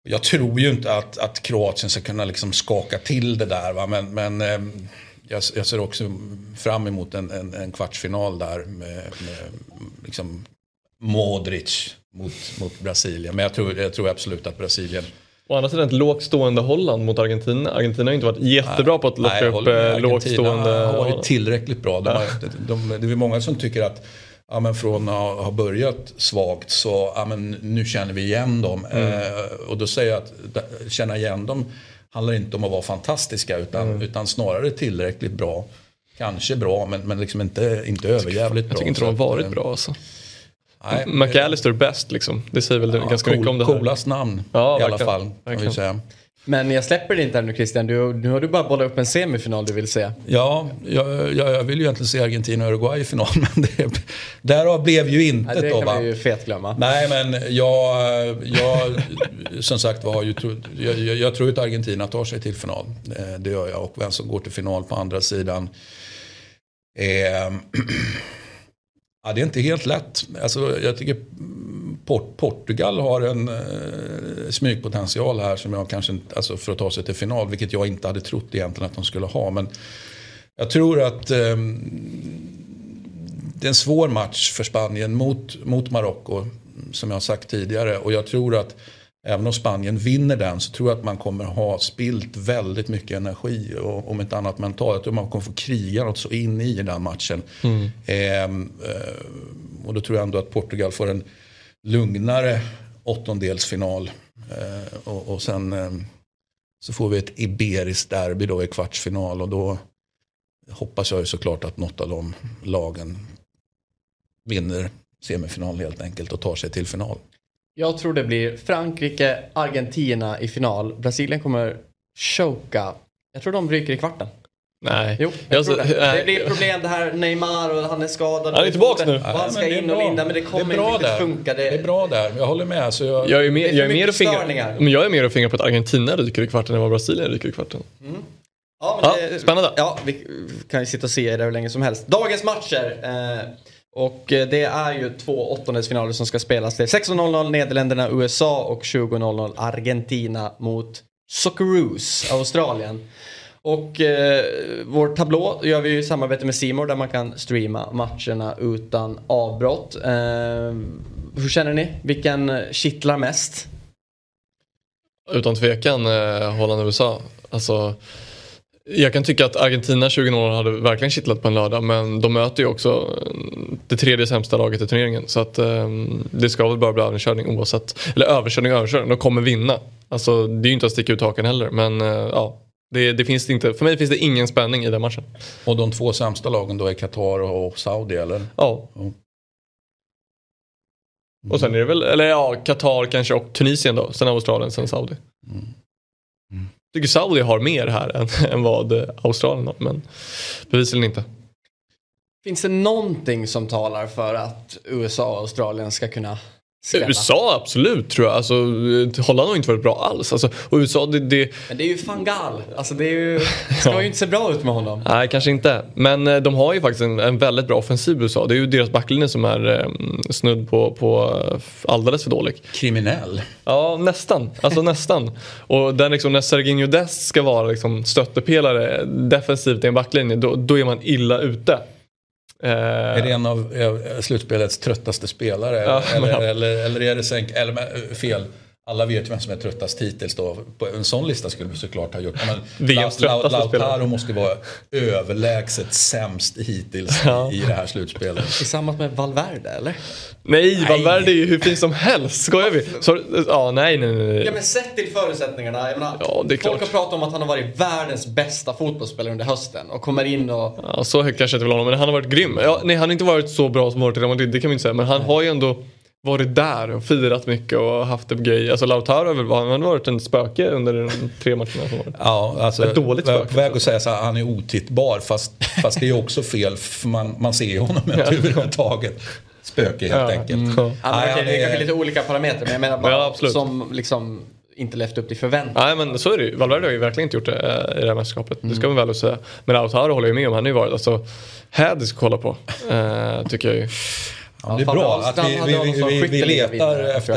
Jag tror ju inte att, att Kroatien ska kunna liksom skaka till det där. Va? Men, men ehm, jag, jag ser också fram emot en, en, en kvartsfinal där med, med liksom Modric mot, mot Brasilien. Men jag tror, jag tror absolut att Brasilien Å andra sidan ett lågt stående Holland mot Argentina. Argentina har inte varit jättebra på att locka Nej, upp med. eh, lågt stående har varit tillräckligt bra. De har, de, de, det är många som tycker att ja, men från att ha börjat svagt så ja, men nu känner vi igen dem. Mm. Eh, och då säger jag att känna igen dem handlar inte om att vara fantastiska utan, Mm. utan snarare tillräckligt bra. Kanske bra men, men liksom inte, inte överjävligt bra. Jag tycker inte de har varit eh, bra alltså. Nej, McAllister bäst liksom. Det säger väl Ja, ganska cool, mycket om det här. Coolast namn Ja, i alla verkligen. fall. Kan säga. Men jag släpper det inte här nu Christian. Du, nu har du bara bollat upp en semifinal du vill se. Ja, jag, jag, jag vill ju egentligen se Argentina och Uruguay i final. Men det, därav blev ju Ja, intet det då kan va. vi ju fetglömma. Nej men jag, jag som sagt var, jag, jag, jag tror att Argentina tar sig till final. Eh, Det gör jag. Och vem som går till final på andra sidan. Eh, ja, det är inte helt lätt. Alltså, jag tycker Port, Portugal har en eh, smygpotential här som jag kanske inte, alltså för att ta sig till final. Vilket jag inte hade trott egentligen att de skulle ha. Men jag tror att eh, det är en svår match för Spanien mot, mot Marocko. Som jag har sagt tidigare. Och jag tror att även om Spanien vinner den så tror jag att man kommer ha spilt väldigt mycket energi. Och om inte annat mentalt. Jag tror man kommer få kriga något så in i den matchen. Ehm, eh, och då tror jag ändå att Portugal får en lugnare åttondelsfinal. Eh, och, och sen eh, så får vi ett Iberiskt derby då i kvartsfinal. Och då hoppas jag ju såklart att något av de lagen vinner semifinal helt enkelt och tar sig till final. Jag tror det blir Frankrike-Argentina i final. Brasilien kommer choka. Jag tror de ryker i kvarten. Nej. Jo, jag Jag tror så- det. nej. Det blir problem det här Neymar och han är skadad. Han är tillbaks nu. Och han ska det in och linda men det Det är kommer bra inte där. funka. Det är bra där, jag håller med. Så jag, Jag är, mer, Det jag, är mer och fingrar, men jag är mer och fingrar på att Argentina ryker i kvarten än vad Brasilien ryker i kvarten. Ja, men Ja, det, spännande. Ja, vi kan ju sitta och se det hur länge som helst. Dagens matcher. Eh, och eh, det är ju två åttondelsfinaler som ska spelas. Det är 16.00 Nederländerna, USA och 20.00 Argentina mot Socceroos, Australien. Och eh, vår tablå gör vi ju i samarbete med Simor där man kan streama matcherna utan avbrott. Eh, hur känner ni? Vilken kittlar mest? Utan tvekan eh, Holland-USA. Alltså, jag kan tycka att Argentina 2000 hade verkligen kittlat på en lördag men de möter ju också eh, det tredje sämsta laget i turneringen. Så att eh, det ska väl bara bli överkörning oavsett. Eller överkörning överkörning, de kommer vinna. Alltså det är ju inte att sticka ut hakan heller men eh, ja. Det, det finns inte, för mig finns det ingen spänning i den matchen. Och de två sämsta lagen då är Qatar och Saudi eller? Ja. Och sen är det väl, eller ja, Qatar kanske och Tunisien då. Sen Australien, sen Saudi. Jag tycker Saudi har mer här än, än vad Australien har, men bevisligen inte. Finns det någonting som talar för att USA och Australien ska kunna skrälla? USA absolut tror jag. Alltså, eh, Holland har inte varit bra alls. Alltså, och USA, det, det, Men det är ju fangal. Alltså det ju, det ska ju inte se bra ut med honom. nej kanske inte. Men eh, de har ju faktiskt en, en väldigt bra offensiv USA. Det är ju deras backlinje som är eh, snudd på, på eh, alldeles för dålig. Kriminell. Ja, nästan. Alltså nästan. Och där liksom, när Serginho Dest ska vara liksom, stöttepelare defensivt i en backlinje, då, då är man illa ute. Eh, Är det en av eh, slutspelets tröttaste spelare? Ja, eller, men- eller, eller är det sänk, eller eh, fel? Alla vet ju vem som är tröttast hittills då. På en sån lista skulle vi såklart ha gjort. Men VMs Lau- Lau- tröttaste spelare. Lautaro måste vara överlägset sämst hittills Ja. i, det här slutspelet. Tillsammans med Valverde eller? Nej, Valverde är ju hur fin som helst. Skojar vi? Så, ja, nej, nej, nej. Ja men sett till förutsättningarna. Jag menar, Ja, det är folk klart. har pratat om att han har varit världens bästa fotbollsspelare under hösten. Och kommer in och... Ja, så högt kanske jag inte vill honom, men han har varit grym. Ja, nej, han har inte varit så bra som varit i Real Madrid, det kan vi inte säga. Men han har ju ändå varit där och firat mycket och haft det grej. Alltså Lautaro har väl han har varit en spöke under de tre matcherna som varit. Ja, alltså, Ett dåligt jag är spöke. på väg att säga så här, han är otittbar. Fast, fast det är också fel, för man, man ser ju honom överhuvudtaget. Spöke helt Ja, enkelt. mm. Ja, han det är kanske lite olika parametrar men jag menar bara Ja, absolut. som liksom inte levt upp till förväntan. Nej men så är det ju. Valverde har ju verkligen inte gjort det eh, i det här mästerskapet. Det ska man väl säga. Men Lautaro håller jag med om. Han har ju varit alltså, hädisk att kolla på. Eh, tycker jag ju. Ja, det är bra att vi, vi, vi, vi, letar efter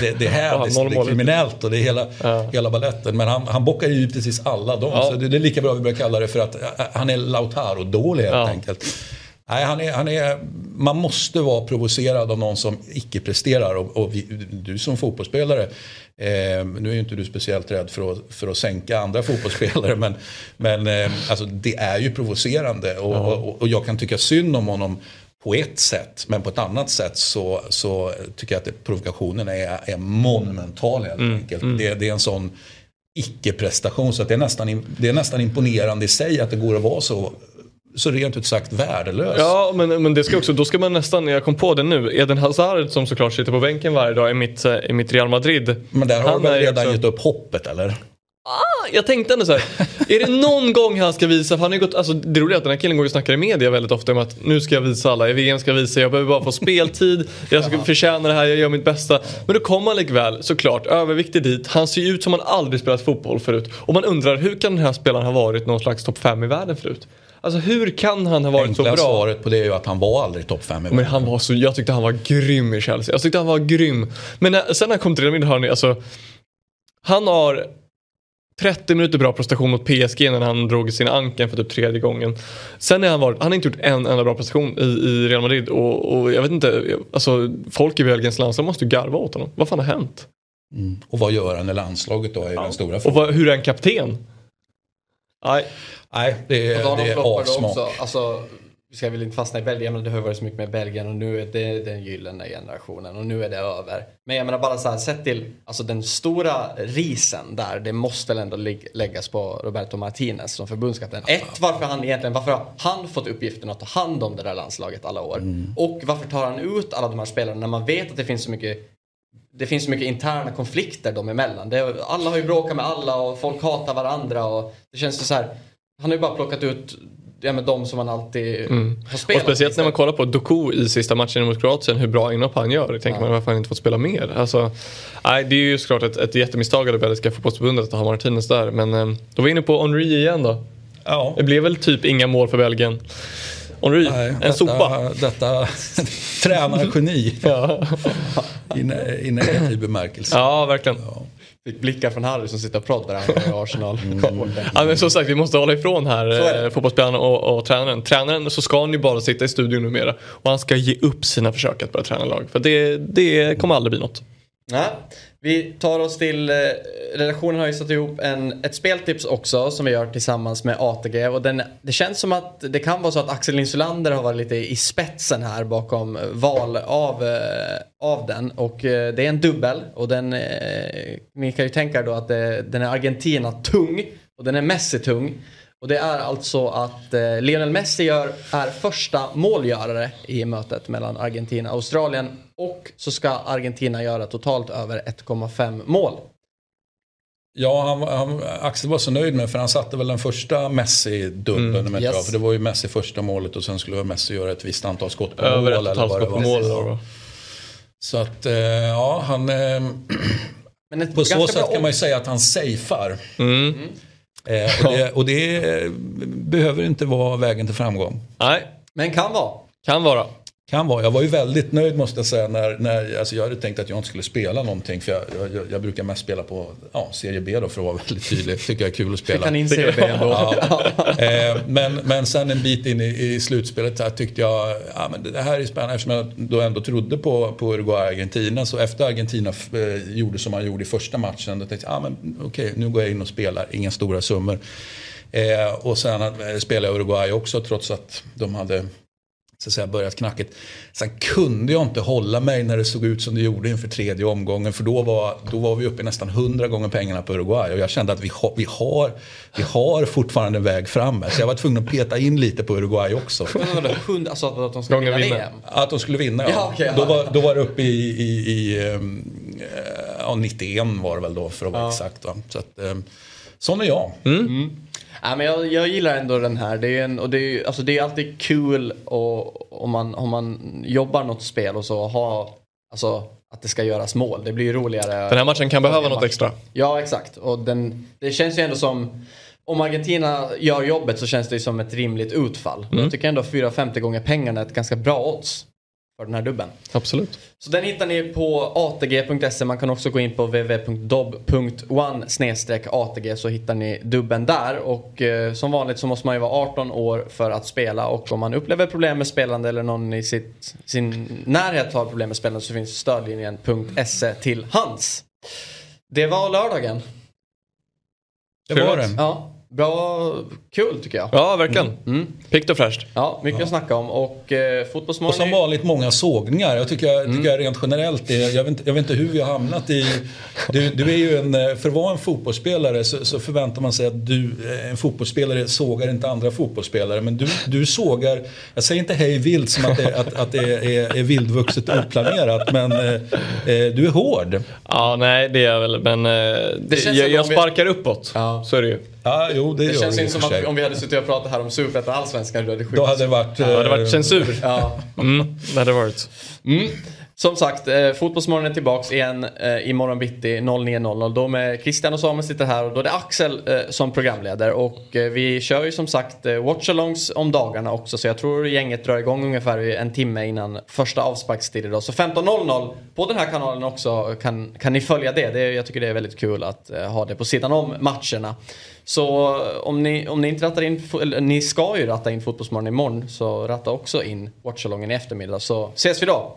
det, det, här, det, är kriminellt och det är hela, hela balletten. Men han, han bockar ju precis alla dem. Så det, är lika bra att vi börjar kalla det för att han är Lautaro-dålig helt Ja. enkelt. Nej, han är, han är, man måste vara provocerad av någon som icke presterar. Och, och vi, du som fotbollsspelare, eh, nu är ju inte du speciellt rädd för att, för att sänka andra fotbollsspelare. Men, men eh, alltså, det är ju provocerande. Och, och, och jag kan tycka synd om honom på ett sätt. Men på ett annat sätt så, så tycker jag att det, provokationen är, är monumental helt enkelt. Det, det är en sån icke-prestation så att det, är nästan, det är nästan imponerande i sig att det går att vara så, så rent ut sagt värdelös. Ja men, men det ska också, då ska man nästan, jag kom på det nu, Eden Hazard som såklart sitter på bänken varje dag i mitt, i mitt Real Madrid. Men där har Han du väl redan också- gett upp hoppet eller? Jag tänkte ändå så här. är det någon gång han ska visa, för han har ju gått, alltså det roliga är att den här killen går och snackar i media väldigt ofta om att nu ska jag visa alla, i VM ska jag visa, jag behöver bara få speltid, jag ska förtjäna det här, jag gör mitt bästa. Men då kommer han likväl såklart överviktig dit, han ser ju ut som han aldrig spelat fotboll förut. Och man undrar hur kan den här spelaren ha varit någon slags topp 5 i världen förut? Alltså hur kan han ha varit Enkla så bra? svaret på det är ju att han var aldrig topp 5 i Men han var så, jag tyckte han var grym i Chelsea. Jag tyckte han var grym. Men när, sen när han kom till Real Madrid, hörni, alltså. Han har 30 minuter bra prestation mot PSG när han drog sin anken för typ tredje gången. Sen har han varit, han har inte gjort en enda bra prestation i, i Real Madrid och, och jag vet inte, alltså folk i Belgiens landslag måste ju garva åt honom. Vad fan har hänt? Mm. Och vad gör han i landslaget då är den stora Och frågan. vad, hur är han kapten? Nej, Nej, det Och är, de det är avsmak. också. Alltså, vi ska väl inte fastna i Belgien, men det har varit så mycket med Belgien och nu är det den gyllene generationen och nu är det över. Men jag menar bara så här, sett till alltså den stora risen där, det måste väl ändå läggas på Roberto Martinez som förbundskapten. Ett, varför han egentligen, varför har han fått uppgiften att ta hand om det där landslaget alla år? Och varför tar han ut alla de här spelarna när man vet att det finns så mycket det finns så mycket interna konflikter dem emellan. Det, alla har ju bråkat med alla och folk hatar varandra och det känns så här. Han har ju bara plockat ut ja, men de som han alltid har Mm. och spelat speciellt när man kollar på Doku i sista matchen mot Kroatien, hur bra inhopp han gör. tänker man varför han inte fått spela mer. Alltså, nej, det är ju såklart ett, ett jättemisstag av det belgiska fotbollsförbundet att ha Martinez där. Men eh, då var vi inne på Henry igen då. Ja. Det blev väl typ inga mål för Belgien. Henry, Nej, en detta, sopa. Detta tränargeni Ja. i, i negativ bemärkelse. ja, verkligen. Fick blickar från Harry som sitter och proddar i Arsenal. Ja, men som sagt, vi måste hålla ifrån här eh, fotbollsspelaren och, och tränaren. Tränaren så ska han ju bara sitta i studion numera. Och han ska ge upp sina försök att börja träna lag. För det, det kommer aldrig bli något. Nej. Vi tar oss till, eh, redaktionen har ju satt ihop en, ett speltips också som vi gör tillsammans med ATG och den, det känns som att det kan vara så att Axel Insulander har varit lite i spetsen här bakom eh, val av, eh, av den och det är en dubbel och den, ni kan ju tänka er då att det, den är Argentina tung och den är Messi tung. Och det är alltså att Lionel Messi gör, är första målgörare i mötet mellan Argentina och Australien. Och så ska Argentina göra totalt över 1,5 mål. Ja, han, han, Axel var så nöjd med för han satte väl den första Messi-dubbeln Mm. Yes. För det var ju Messi första målet och sen skulle Messi göra ett visst antal skott på Över mål. ett eller totalt vad det skott på mål. vad? Så att, eh, ja, han... Eh, Men ett på så sätt kan man ju säga att han safear. Mm. Eh, och det, och det eh, behöver inte vara vägen till framgång. Nej, Men kan vara. kan vara. Kan vara. Jag var ju väldigt nöjd måste jag säga när, när alltså jag hade tänkt att jag inte skulle spela någonting. För jag, jag, jag brukar mest spela på ja, Serie B då för att vara väldigt tydlig. Tycker jag är kul att Fick spela. han in CB ändå. Ja. Eh, men, men sen en bit in i, i slutspelet så här tyckte jag ja, men det här är spännande eftersom jag då ändå trodde på, på Uruguay och Argentina. Så efter Argentina eh, gjorde som man gjorde i första matchen då tänkte jag ah, men, okej nu går jag in och spelar, inga stora summor. Eh, och sen eh, spelade jag Uruguay också trots att de hade så att säga, börjat knackigt. Sen kunde jag inte hålla mig när det såg ut som det gjorde inför tredje omgången. För då var, då var vi uppe i nästan hundra gånger pengarna på Uruguay. Och jag kände att vi, ha, vi, har, vi har fortfarande en väg fram. här. Så jag var tvungen att peta in lite på Uruguay också. Men Alltså att de Gången vinna. VM? Att de skulle vinna, ja. Ja, ja. då, var, då var det uppe i, i, i ehm, eh, ja, 91 var det väl då för att vara Ja. exakt. Va? Så att, ehm, sån är jag. Ja, men jag, jag gillar ändå den här. Det är, en, och det är, alltså det är alltid kul och, om, man, om man jobbar något spel och så ha alltså, att det ska göras mål. Det blir ju roligare. Den här matchen kan behöva något match. extra. Ja, exakt. Och den, det känns ju ändå som... Om Argentina gör jobbet så känns det ju som ett rimligt utfall. Men Jag tycker ändå 4,50 gånger pengarna är ett ganska bra odds för den här dubben. Absolut. Så den hittar ni på atg.se. Man kan också gå in på www.dob.one atg så hittar ni dubben där. Och eh, som vanligt så måste man ju vara 18 år för att spela. Och om man upplever problem med spelande eller någon i sitt, sin närhet har problem med spelande så finns stödlinjen.se till hands. Det var lördagen. Det var det. Ja. Bra, kul tycker jag. Ja, verkligen. Mm. Piggt och fräscht. Ja, mycket att snacka om och eh, Och som vanligt många sågningar. Jag tycker, jag, tycker jag rent generellt, det, jag, vet inte, jag vet inte hur vi har hamnat i... Du, du är ju en, eh, för att vara en fotbollsspelare så, så förväntar man sig att du, eh, en fotbollsspelare sågar inte andra fotbollsspelare. Men du, du sågar, jag säger inte hej vilt som att det, att, att det är, är vildvuxet och oplanerat. Men eh, eh, du är hård. Ja, nej det är jag väl. Men eh, jag, jag om vi- sparkar uppåt. Ja. Så är det ju. Ja, jo det, Det gör känns inte som att om vi hade suttit och pratat här om Superettan Allsvenskan, du hade skjutit. Då hade det varit... Ja, det hade eh, varit censur. Ja. Mm, det hade varit. Mm. Som sagt, eh, Fotbollsmorgon är tillbaks igen eh, imorgon bitti 09.00. Då med Christian och Samuel sitter här och då är det Axel eh, som programleder. Och eh, vi kör ju som sagt eh, watchalongs om dagarna också. Så jag tror gänget drar igång ungefär en timme innan första avsparkstid idag. Så 15.00 på den här kanalen också kan, kan ni följa det. det jag tycker det är väldigt kul att eh, ha det på sidan om matcherna. Så eh, om ni, om ni inte rattar in, eller ni ska ju ratta in Fotbollsmorgon imorgon. Så ratta också in watchalongen i eftermiddag. Så ses vi då.